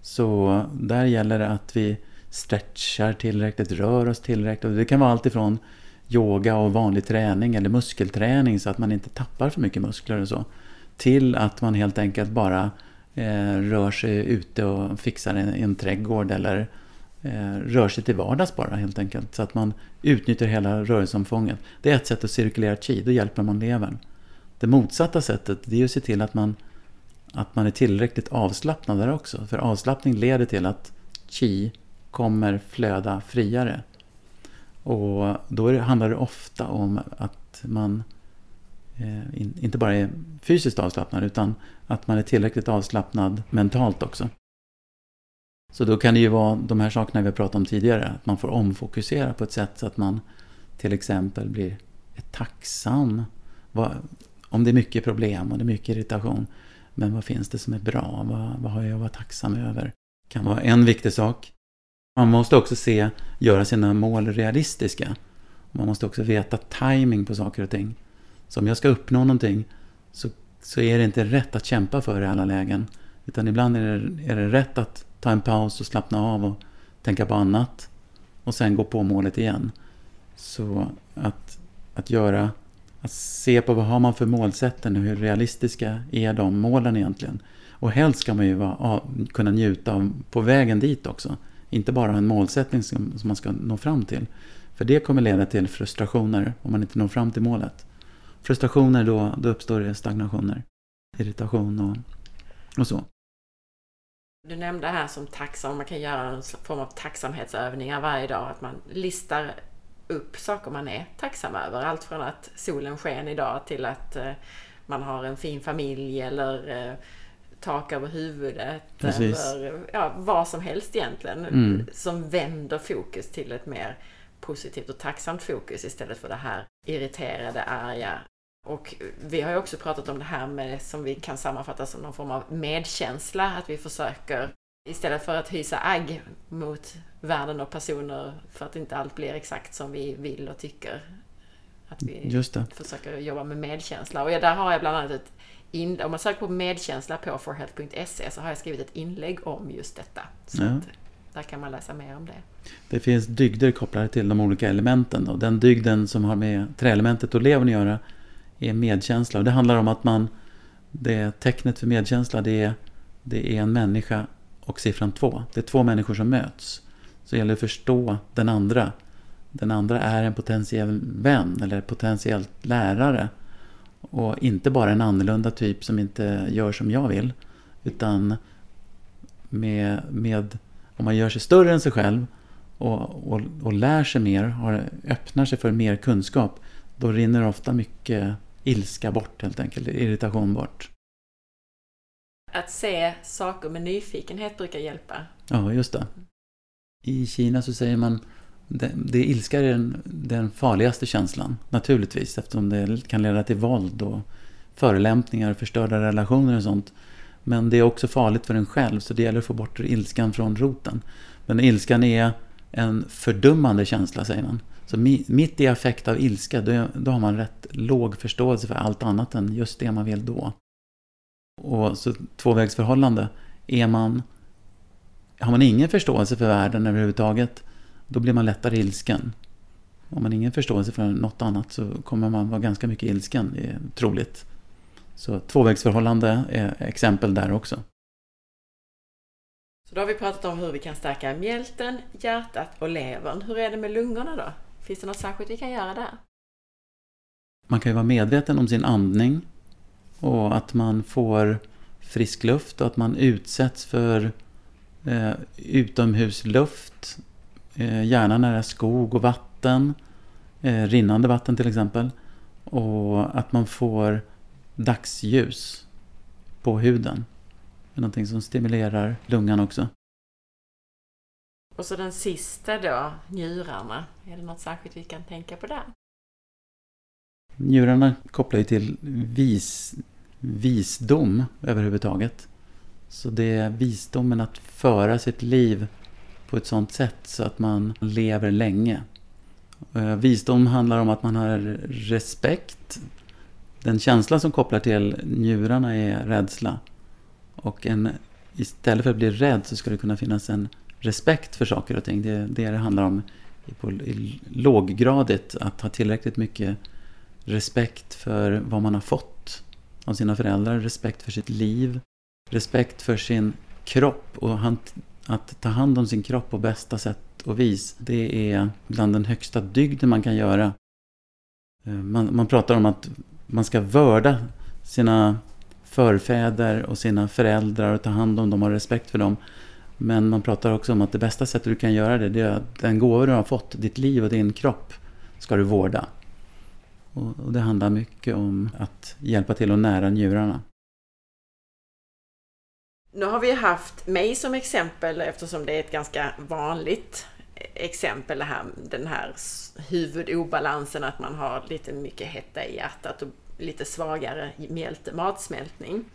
Så där gäller det att vi stretchar tillräckligt, rör oss tillräckligt. Och det kan vara allt ifrån yoga och vanlig träning eller muskelträning så att man inte tappar för mycket muskler och så. Till att man helt enkelt bara eh, rör sig ute och fixar en, en trädgård eller eh, rör sig till vardags bara helt enkelt. Så att man utnyttjar hela rörelseomfånget. Det är ett sätt att cirkulera chi, då hjälper man levern. Det motsatta sättet det är att se till att man, att man är tillräckligt avslappnad där också. För avslappning leder till att chi kommer flöda friare. Och då handlar det ofta om att man eh, inte bara är fysiskt avslappnad utan att man är tillräckligt avslappnad mentalt också. Så då kan det ju vara de här sakerna vi har pratat om tidigare, att man får omfokusera på ett sätt så att man till exempel blir tacksam. Om det är mycket problem och det är mycket irritation, men vad finns det som är bra? Vad, vad har jag att vara tacksam över? kan vara en viktig sak. Man måste också se, göra sina mål realistiska. Man måste också veta timing på saker och ting. Så om jag ska uppnå någonting så, så är det inte rätt att kämpa för det i alla lägen. Utan ibland är det, är det rätt att ta en paus och slappna av och tänka på annat. Och sen gå på målet igen. Så att, att göra, att se på vad har man för målsättning och hur realistiska är de målen egentligen. Och helst ska man ju vara, kunna njuta av på vägen dit också. Inte bara ha en målsättning som, som man ska nå fram till. För det kommer leda till frustrationer om man inte når fram till målet. frustrationer då, då uppstår det stagnationer, irritation och, och så. Du nämnde här som tacksam, man kan göra en form av tacksamhetsövningar varje dag. Att man listar upp saker man är tacksam över. Allt från att solen sken idag till att eh, man har en fin familj eller eh, tak över huvudet. Precis. Eller ja, vad som helst egentligen. Mm. Som vänder fokus till ett mer positivt och tacksamt fokus istället för det här irriterade, arga. Och vi har ju också pratat om det här med som vi kan sammanfatta som någon form av medkänsla. Att vi försöker istället för att hysa agg mot världen och personer för att inte allt blir exakt som vi vill och tycker. Att vi försöker jobba med medkänsla. Och där har jag bland annat ett in, om man söker på medkänsla på forhealth.se så har jag skrivit ett inlägg om just detta. Så Ja. där kan man läsa mer om det. Det finns dygder kopplade till de olika elementen. Och den dygden som har med träelementet och levern att göra är medkänsla. Och det handlar om att man, det tecknet för medkänsla det är, det är en människa och siffran två. Det är två människor som möts. Så det gäller att förstå den andra. Den andra är en potentiell vän eller potentiell lärare. Och inte bara en annorlunda typ som inte gör som jag vill. Utan med, med om man gör sig större än sig själv och, och, och lär sig mer, har, öppnar sig för mer kunskap, då rinner ofta mycket ilska bort helt enkelt, irritation bort. Att se saker med nyfikenhet brukar hjälpa. Ja, just det. I Kina så säger man det, det ilska är den, den farligaste känslan, naturligtvis, eftersom det kan leda till våld och förolämpningar, förstörda relationer och sånt. Men det är också farligt för en själv, så det gäller att få bort ilskan från roten. Men ilskan är en fördummande känsla, säger man. Så mitt i affekt av ilska, då, då har man rätt låg förståelse för allt annat än just det man vill då. Och så tvåvägsförhållande, är man, har man ingen förståelse för världen överhuvudtaget, då blir man lättare ilsken. Om man ingen förståelse för något annat så kommer man vara ganska mycket ilsken, det är troligt. Så tvåvägsförhållande är exempel där också. Så då har vi pratat om hur vi kan stärka mjälten, hjärtat och levern. Hur är det med lungorna då? Finns det något särskilt vi kan göra där? Man kan ju vara medveten om sin andning och att man får frisk luft och att man utsätts för eh, utomhusluft, eh, gärna nära skog och vatten, eh, rinnande vatten till exempel. Och att man får dagsljus på huden. Det är någonting som stimulerar lungan också. Och så den sista då, njurarna. Är det något särskilt vi kan tänka på där? Njurarna kopplar ju till vis, visdom överhuvudtaget. Så det är visdomen att föra sitt liv på ett sånt sätt så att man lever länge. Eh, visdom handlar om att man har respekt. Den känsla som kopplar till njurarna är rädsla. Och en, istället för att bli rädd så ska det kunna finnas en respekt för saker och ting. Det är det det handlar om på, låggradigt. Att ha tillräckligt mycket respekt för vad man har fått av sina föräldrar. Respekt för sitt liv. Respekt för sin kropp. Och att ta hand om sin kropp på bästa sätt och vis. Det är bland den högsta dygden man kan göra. Eh, man, man pratar om att man ska vörda sina förfäder och sina föräldrar och ta hand om dem och ha respekt för dem. Men man pratar också om att det bästa sättet du kan göra det, det är att den gåva du har fått, ditt liv och din kropp, ska du vårda. Och, och det handlar mycket om att hjälpa till att nära njurarna. Nu har vi haft mig som exempel eftersom det är ett ganska vanligt exempel det här, den här huvudobalansen att man har lite mycket hetta i hjärtat och lite svagare matsmältning.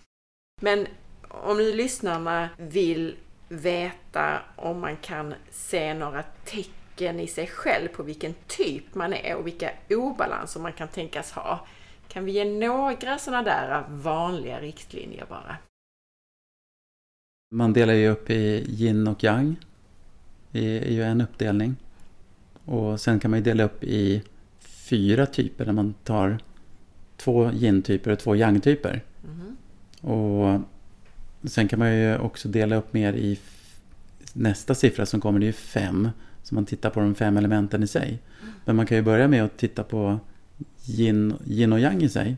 Men om nu lyssnarna vill veta om man kan se några tecken i sig själv på vilken typ man är och vilka obalanser man kan tänkas ha. Kan vi ge några sådana där vanliga riktlinjer bara? Man delar ju upp i yin och yang. Det är ju en uppdelning. Och sen kan man ju dela upp i fyra typer där man tar två yin-typer och två yang-typer. Mhm. Och sen kan man ju också dela upp mer i nästa siffra som kommer, det är ju fem. Så man tittar på de fem elementen i sig. Men man kan ju börja med att titta på yin, yin och yang i sig.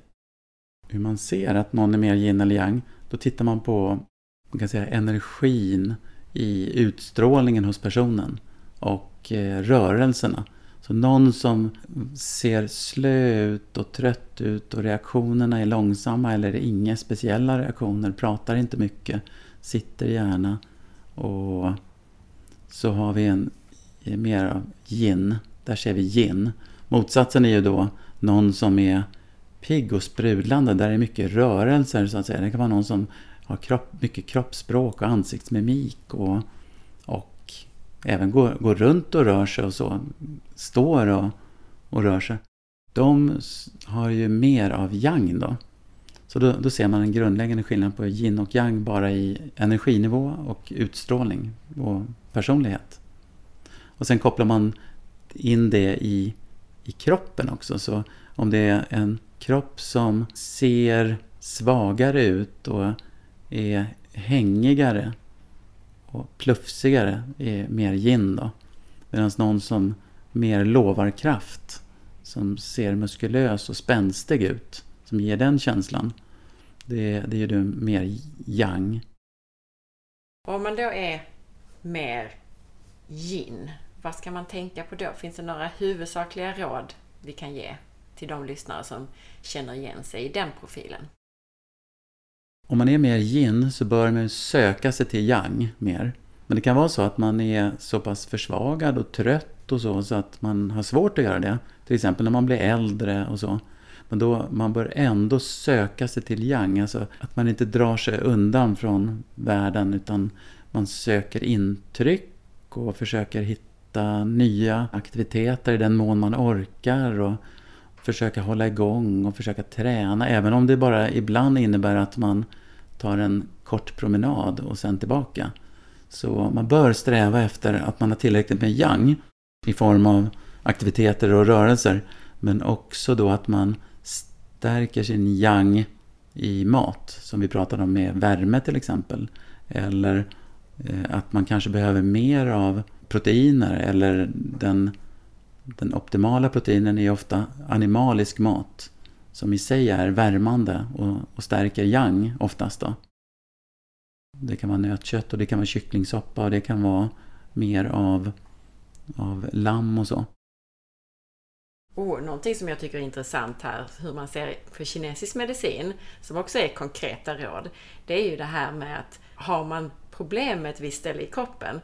Hur man ser att någon är mer yin eller yang. Då tittar man på man kan säga, energin i utstrålningen hos personen och eh, rörelserna. Så någon som ser slö ut och trött ut och reaktionerna är långsamma eller inga speciella reaktioner, pratar inte mycket, sitter gärna. Och så har vi en mer av yin, där ser vi yin. Motsatsen är ju då någon som är pigg och sprudlande, där är mycket rörelser så att säga. Det kan vara någon som har kropp, mycket kroppsspråk och ansiktsmimik och, och även går, går runt och rör sig och så. Står och, och rör sig. De har ju mer av yang då. Så då, då, ser man en grundläggande skillnad på yin och yang bara i energinivå och utstrålning och personlighet. Och sen kopplar man in det i, i kroppen också. Så om det är en kropp som ser svagare ut och är hängigare och plufsigare är mer yin då. Medan någon som mer lovar kraft, som ser muskulös och spänstig ut, som ger den känslan, det, det är ju mer yang. Om man då är mer yin, vad ska man tänka på då? Finns det några huvudsakliga råd vi kan ge till de lyssnare som känner igen sig i den profilen? Om man är mer yin så bör man söka sig till yang mer. Men det kan vara så att man är så pass försvagad och trött och så, så att man har svårt att göra det. Till exempel när man blir äldre och så. Men då, man bör ändå söka sig till yang, alltså att man inte drar sig undan från världen utan man söker intryck och försöker hitta nya aktiviteter i den mån man orkar och försöka hålla igång och försöka träna. Även om det bara ibland innebär att man tar en kort promenad och sen tillbaka. Så man bör sträva efter att man har tillräckligt med yang i form av aktiviteter och rörelser. Men också då att man stärker sin yang i mat, som vi pratade om med värme till exempel. Eller eh, att man kanske behöver mer av proteiner eller den, den optimala proteinen är ofta animalisk mat som i sig är värmande och, och stärker yang oftast. Då. Det kan vara nötkött och det kan vara kycklingsoppa och det kan vara mer av, av lamm och så. Oh, någonting som jag tycker är intressant här, hur man ser på kinesisk medicin, som också är konkreta råd, det är ju det här med att har man problem med ett visst ställe i kroppen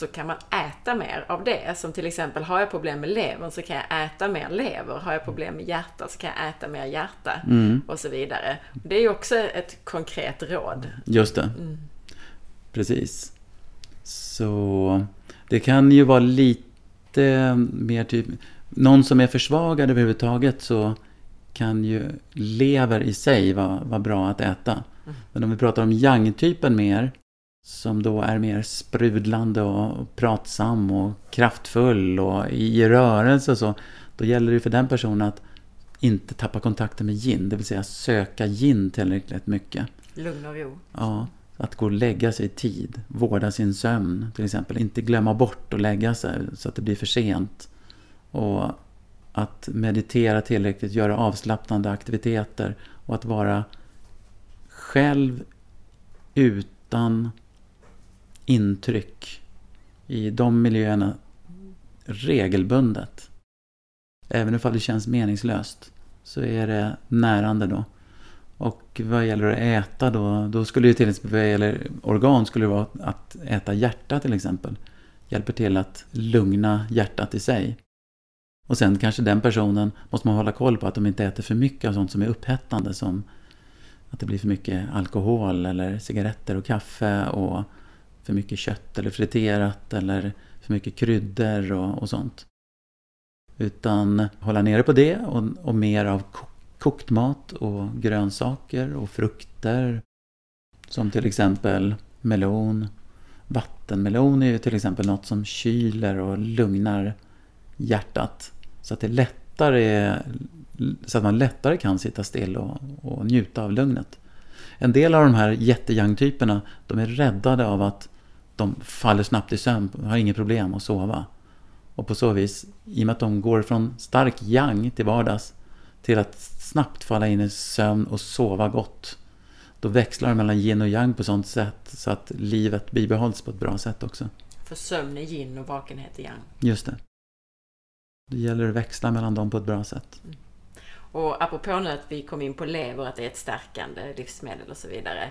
så kan man äta mer av det. Som till exempel, har jag problem med levern så kan jag äta mer lever. Har jag problem med hjärta så kan jag äta mer hjärta. Mm. Och så vidare. Det är ju också ett konkret råd. Just det. Mm. Precis. Så det kan ju vara lite mer typ... Någon som är försvagad överhuvudtaget så kan ju lever i sig vara, vara bra att äta. Mm. Men om vi pratar om yang-typen mer som då är mer sprudlande och pratsam och kraftfull och i rörelse och så, då gäller det för den personen att inte tappa kontakten med yin, det vill säga söka yin tillräckligt mycket. Lugn och ro. Ja, att gå och lägga sig i tid, vårda sin sömn till exempel, inte glömma bort att lägga sig så att det blir för sent. Och att meditera tillräckligt, göra avslappnande aktiviteter och att vara själv utan intryck i de miljöerna regelbundet. Även ifall det känns meningslöst så är det närande då. Och vad gäller att äta då, då skulle ju till exempel vad gäller organ skulle det vara att äta hjärta till exempel. Hjälper till att lugna hjärtat i sig. Och sen kanske den personen måste man hålla koll på att de inte äter för mycket av sånt som är upphettande som att det blir för mycket alkohol eller cigaretter och kaffe och för mycket kött eller friterat eller för mycket kryddor och, och sånt. Utan hålla nere på det och, och mer av kokt mat och grönsaker och frukter. Som till exempel melon. Vattenmelon är ju till exempel något som kyler och lugnar hjärtat. Så att det lättare så att man lättare kan sitta still och, och njuta av lugnet. En del av de här jättejang-typerna, de är räddade av att de faller snabbt i sömn, har inget problem att sova. Och på så vis, i och med att de går från stark yang till vardags, till att snabbt falla in i sömn och sova gott. Då växlar det mellan yin och yang på sånt sätt så att livet bibehålls på ett bra sätt också. För sömn är yin och vakenhet är yang. Just det. Det gäller att växla mellan dem på ett bra sätt. Mm. Och apropå nu att vi kom in på lever, att det är ett stärkande livsmedel och så vidare.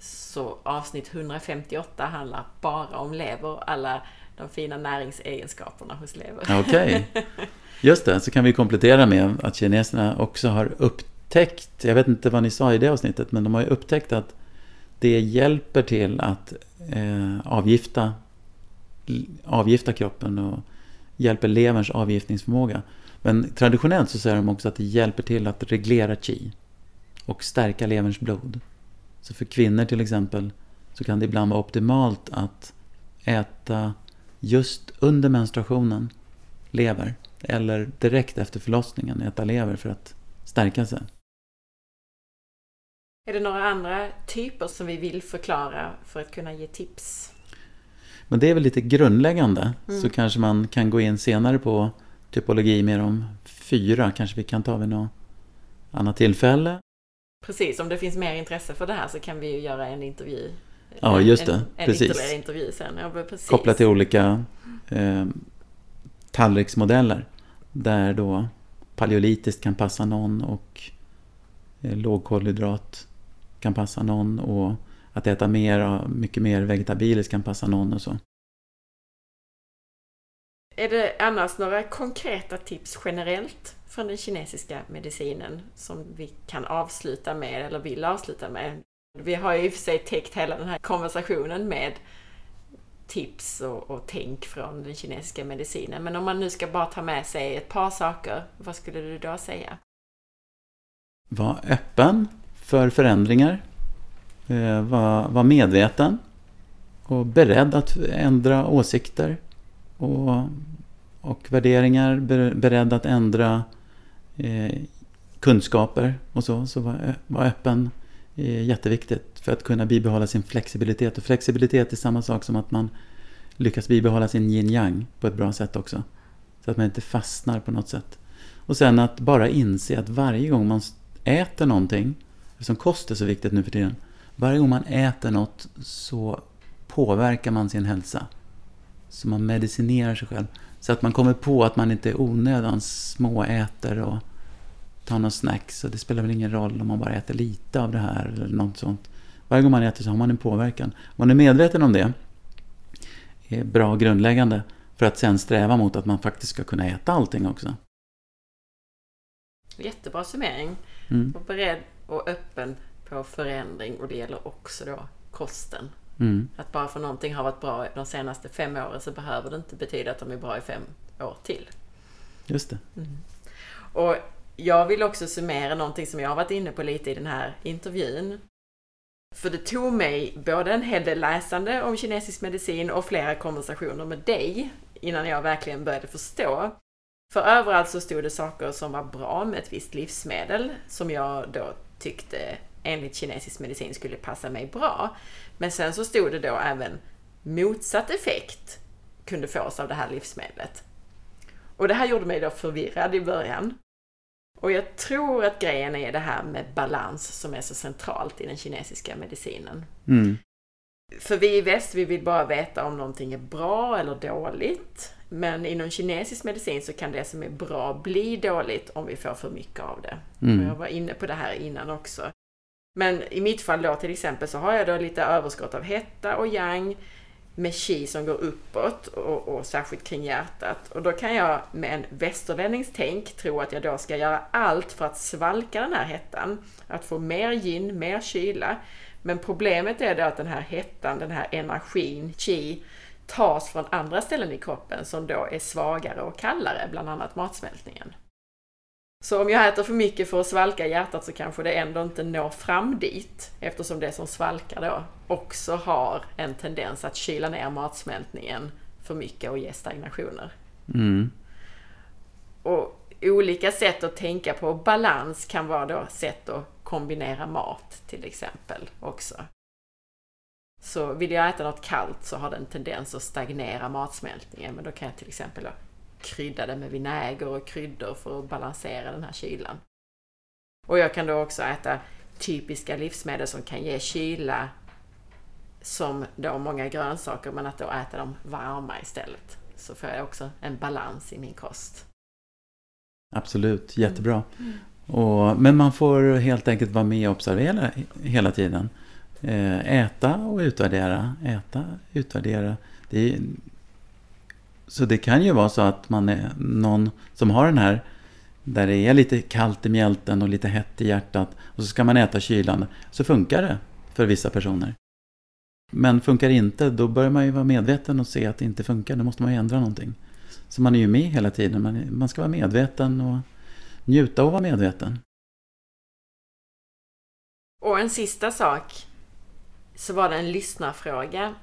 Så avsnitt 158 handlar bara om lever, alla de fina näringsegenskaperna hos lever. Okej. Okay. Just det, så kan vi komplettera med att kineserna också har upptäckt, jag vet inte vad ni sa i det avsnittet, men de har ju upptäckt att det hjälper till att eh, avgifta, avgifta kroppen och hjälper leverns avgiftningsförmåga. Men traditionellt så säger de också att det hjälper till att reglera qi och stärka leverns blod. Så för kvinnor till exempel så kan det ibland vara optimalt att äta just under menstruationen lever eller direkt efter förlossningen äta lever för att stärka sig. Är det några andra typer som vi vill förklara för att kunna ge tips? Men det är väl lite grundläggande. Mm. Så kanske man kan gå in senare på typologi med de fyra. Kanske vi kan ta vid något annat tillfälle. Precis, om det finns mer intresse för det här så kan vi ju göra en intervju. Ja, just det. En, en precis. intervju sen. Ja, precis. Kopplat till olika eh, tallriksmodeller. Där då paleolitiskt kan passa någon och eh, lågkolhydrat kan passa någon och att äta mer, mycket mer vegetabiliskt kan passa någon och så. Är det annars några konkreta tips generellt från den kinesiska medicinen som vi kan avsluta med eller vill avsluta med? Vi har ju i och för sig täckt hela den här konversationen med tips och, och tänk från den kinesiska medicinen. Men om man nu ska bara ta med sig ett par saker, vad skulle du då säga? Var öppen för förändringar. Eh, var, var medveten och beredd att ändra åsikter och, och värderingar. Beredd att ändra eh, kunskaper och så. Så var, var öppen är jätteviktigt för att kunna bibehålla sin flexibilitet. Och flexibilitet är samma sak som att man lyckas bibehålla sin yin-yang på ett bra sätt också. Så att man inte fastnar på något sätt. Och sen att bara inse att varje gång man äter någonting, eftersom kost är så viktigt nu för tiden, varje gång man äter något så påverkar man sin hälsa. Så man medicinerar sig själv. Så att man kommer på att man inte är onödan småäter och tar någon snacks. Så det spelar väl ingen roll om man bara äter lite av det här eller något sånt. Varje gång man äter så har man en påverkan. Om man är medveten om det är bra grundläggande för att sen sträva mot att man faktiskt ska kunna äta allting också. Jättebra summering. Mm. Och beredd och öppen på förändring och det gäller också då kosten. Mm. Att bara för någonting har varit bra de senaste fem åren så behöver det inte betyda att de är bra i fem år till. Just det. Mm. Och jag vill också summera någonting som jag har varit inne på lite i den här intervjun. För det tog mig både en hel del läsande om kinesisk medicin och flera konversationer med dig innan jag verkligen började förstå. För överallt så stod det saker som var bra med ett visst livsmedel som jag då tyckte enligt kinesisk medicin skulle passa mig bra. Men sen så stod det då även motsatt effekt kunde fås av det här livsmedlet. Och det här gjorde mig då förvirrad i början. Och jag tror att grejen är det här med balans som är så centralt i den kinesiska medicinen. Mm. För vi i väst, vi vill bara veta om någonting är bra eller dåligt. Men inom kinesisk medicin så kan det som är bra bli dåligt om vi får för mycket av det. Mm. Och jag var inne på det här innan också. Men i mitt fall då till exempel så har jag då lite överskott av hetta och yang med chi som går uppåt och, och särskilt kring hjärtat. Och då kan jag med en västerlänningstänk tro att jag då ska göra allt för att svalka den här hettan. Att få mer yin, mer kyla. Men problemet är då att den här hettan, den här energin, chi, tas från andra ställen i kroppen som då är svagare och kallare, bland annat matsmältningen. Så om jag äter för mycket för att svalka hjärtat så kanske det ändå inte når fram dit eftersom det som svalkar då också har en tendens att kyla ner matsmältningen för mycket och ge stagnationer. Mm. Och olika sätt att tänka på balans kan vara då sätt att kombinera mat till exempel också. Så vill jag äta något kallt så har det en tendens att stagnera matsmältningen men då kan jag till exempel krydda det med vinäger och kryddor för att balansera den här kylan. Och jag kan då också äta typiska livsmedel som kan ge kyla som då många grönsaker men att då äta dem varma istället. Så får jag också en balans i min kost. Absolut, jättebra. Mm. Och, men man får helt enkelt vara med och observera hela tiden. Eh, äta och utvärdera, äta, utvärdera. Det är, så det kan ju vara så att man är någon som har den här där det är lite kallt i mjälten och lite hett i hjärtat och så ska man äta kylan. Så funkar det för vissa personer. Men funkar det inte, då börjar man ju vara medveten och se att det inte funkar. Då måste man ju ändra någonting. Så man är ju med hela tiden. Man, man ska vara medveten och njuta och vara medveten. Och en sista sak. Så var det en lyssnarfråga.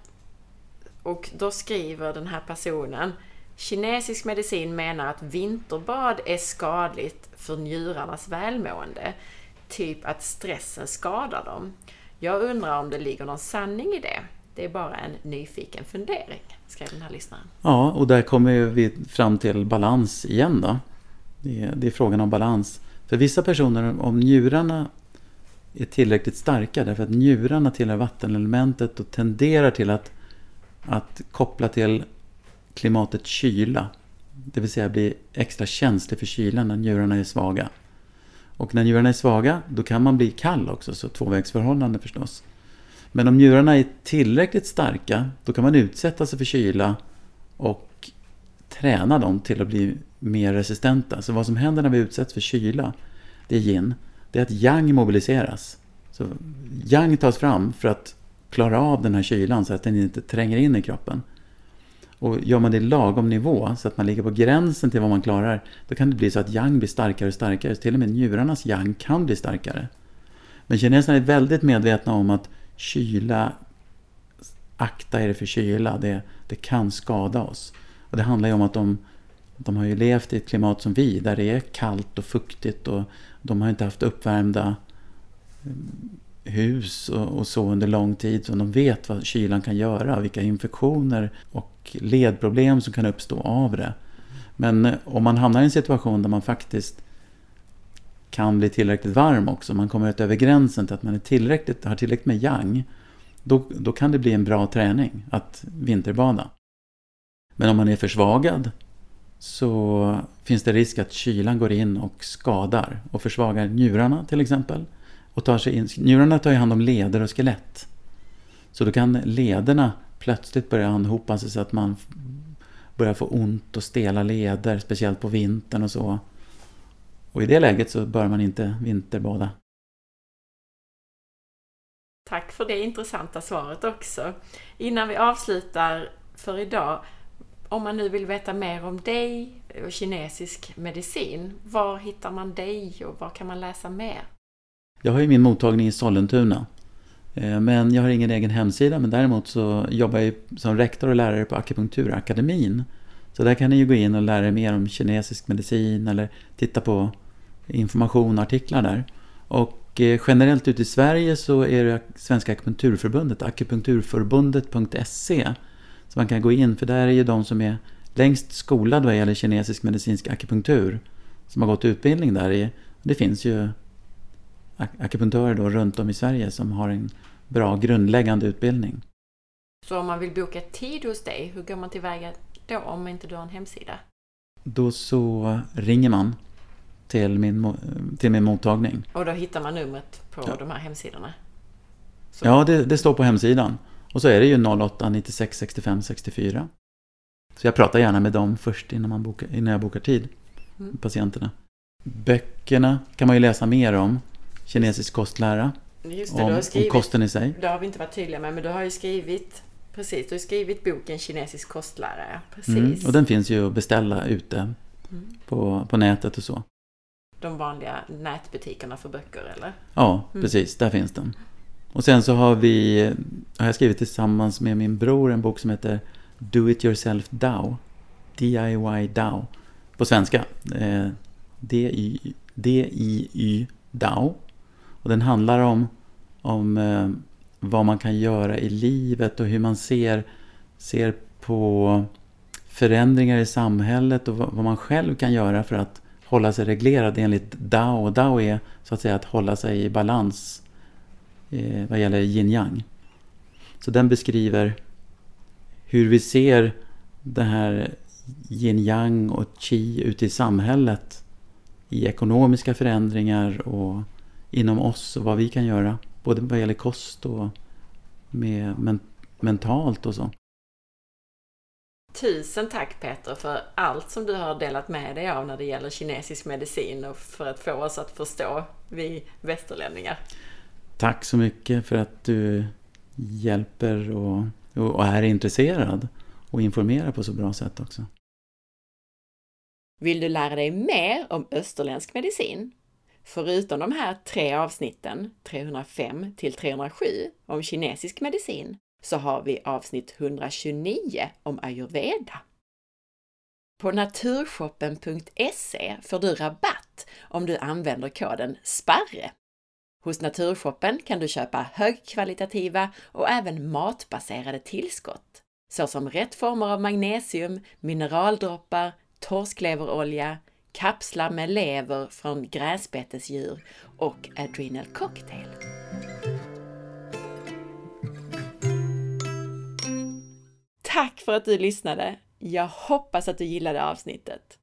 Och då skriver den här personen Kinesisk medicin menar att vinterbad är skadligt för njurarnas välmående. Typ att stressen skadar dem. Jag undrar om det ligger någon sanning i det. Det är bara en nyfiken fundering, skrev den här lyssnaren. Ja, och där kommer vi fram till balans igen då. Det är, det är frågan om balans. För vissa personer, om njurarna är tillräckligt starka, därför att njurarna tillhör vattenelementet och tenderar till att, att koppla till klimatet kyla. Det vill säga bli extra känslig för kylan när njurarna är svaga. Och när njurarna är svaga, då kan man bli kall också, så tvåvägsförhållande förstås. Men om njurarna är tillräckligt starka, då kan man utsätta sig för kyla och träna dem till att bli mer resistenta. Så vad som händer när vi utsätts för kyla, det är yin, det är att yang mobiliseras. Så yang tas fram för att klara av den här kylan så att den inte tränger in i kroppen. Och gör man det i lagom nivå, så att man ligger på gränsen till vad man klarar, då kan det bli så att yang blir starkare och starkare. Så till och med njurarnas yang kan bli starkare. Men kineserna är väldigt medvetna om att kyla, akta er för kyla, det, det kan skada oss. Och det handlar ju om att de, de har ju levt i ett klimat som vi, där det är kallt och fuktigt och de har inte haft uppvärmda hus och, och så under lång tid. Så de vet vad kylan kan göra, vilka infektioner och ledproblem som kan uppstå av det. Men eh, om man hamnar i en situation där man faktiskt kan bli tillräckligt varm också, man kommer över gränsen till att man är tillräckligt, har tillräckligt med yang, då, då kan det bli en bra träning att vinterbada. Men om man är försvagad så finns det risk att kylan går in och skadar och försvagar njurarna till exempel. Och tar sig in, njurarna tar ju hand om leder och skelett. Så då kan lederna plötsligt börja anhopa sig så att man börjar få ont och stela leder, speciellt på vintern och så. Och i det läget så bör man inte vinterbada. Tack för det intressanta svaret också. Innan vi avslutar för idag, om man nu vill veta mer om dig och kinesisk medicin, var hittar man dig och var kan man läsa mer? Jag har ju min mottagning i Sollentuna eh, men jag har ingen egen hemsida, men däremot så jobbar jag som rektor och lärare på Akupunkturakademin. Så där kan ni ju gå in och lära er mer om kinesisk medicin eller titta på information och artiklar där. Och eh, generellt ute i Sverige så är det Svenska Akupunkturförbundet, akupunkturförbundet.se. Så man kan gå in, för där är ju de som är längst skolade vad gäller kinesisk medicinsk akupunktur. Som har gått utbildning där. Det finns ju akupunktörer då runt om i Sverige som har en bra grundläggande utbildning. Så om man vill boka tid hos dig, hur går man tillväga då om inte du har en hemsida? Då så ringer man till min, till min mottagning. Och då hittar man numret på ja. de här hemsidorna? Så. Ja, det, det, står på hemsidan. Och så är det ju 08 96 65 64. Så jag pratar gärna med dem först innan, man bokar, innan jag bokar tid. Mm. Patienterna. Böckerna kan man ju läsa mer om. Kinesisk kostlära. Just det, om, skrivit, om kosten i sig. Det har vi inte varit tydliga med, men du har ju skrivit Precis, du har skrivit boken Kinesisk kostlära. Precis. Mm, och den finns ju att beställa ute mm. på, på nätet och så. De vanliga nätbutikerna för böcker eller? Ja, mm. precis. Där finns den. Och sen så har vi, har jag skrivit tillsammans med min bror en bok som heter Do It Yourself DAO. DIY DAO. På svenska. Eh, D-I-Y DAO. Och den handlar om, om eh, vad man kan göra i livet och hur man ser, ser på förändringar i samhället och vad, vad man själv kan göra för att hålla sig reglerad enligt Dao. Dao är så att säga att hålla sig i balans eh, vad gäller yin-yang. Så den beskriver hur vi ser det här yin-yang och qi ute i samhället i ekonomiska förändringar och inom oss och vad vi kan göra. Både vad gäller kost och med men mentalt och så. Tusen tack Peter för allt som du har delat med dig av när det gäller kinesisk medicin och för att få oss att förstå vi västerlänningar. Tack så mycket för att du hjälper och, och är intresserad och informerar på så bra sätt också. Vill du lära dig mer om österländsk medicin? Förutom de här tre avsnitten, 305 till 307, om kinesisk medicin, så har vi avsnitt 129 om ayurveda. På naturshoppen.se får du rabatt om du använder koden SPARRE. Hos Naturshoppen kan du köpa högkvalitativa och även matbaserade tillskott, såsom rätt former av magnesium, mineraldroppar, torskleverolja, kapslar med lever från gräsbetesdjur och Adrenal Cocktail. Tack för att du lyssnade! Jag hoppas att du gillade avsnittet.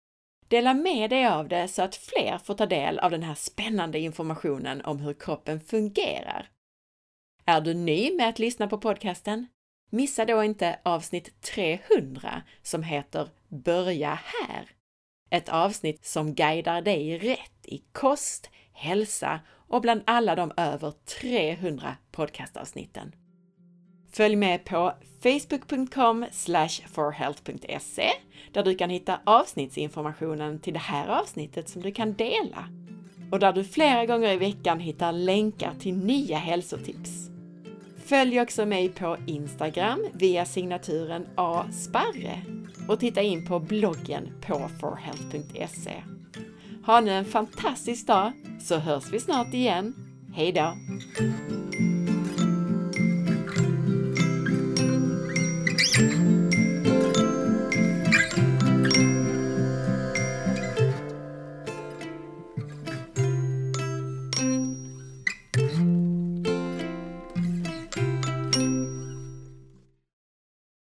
Dela med dig av det så att fler får ta del av den här spännande informationen om hur kroppen fungerar. Är du ny med att lyssna på podcasten? Missa då inte avsnitt 300 som heter Börja här! Ett avsnitt som guidar dig rätt i kost, hälsa och bland alla de över 300 podcastavsnitten. Följ med på facebook.com forhealth.se där du kan hitta avsnittsinformationen till det här avsnittet som du kan dela och där du flera gånger i veckan hittar länkar till nya hälsotips. Följ också mig på Instagram via signaturen asparre och titta in på bloggen på forhealth.se. Ha nu en fantastisk dag så hörs vi snart igen. Hej då!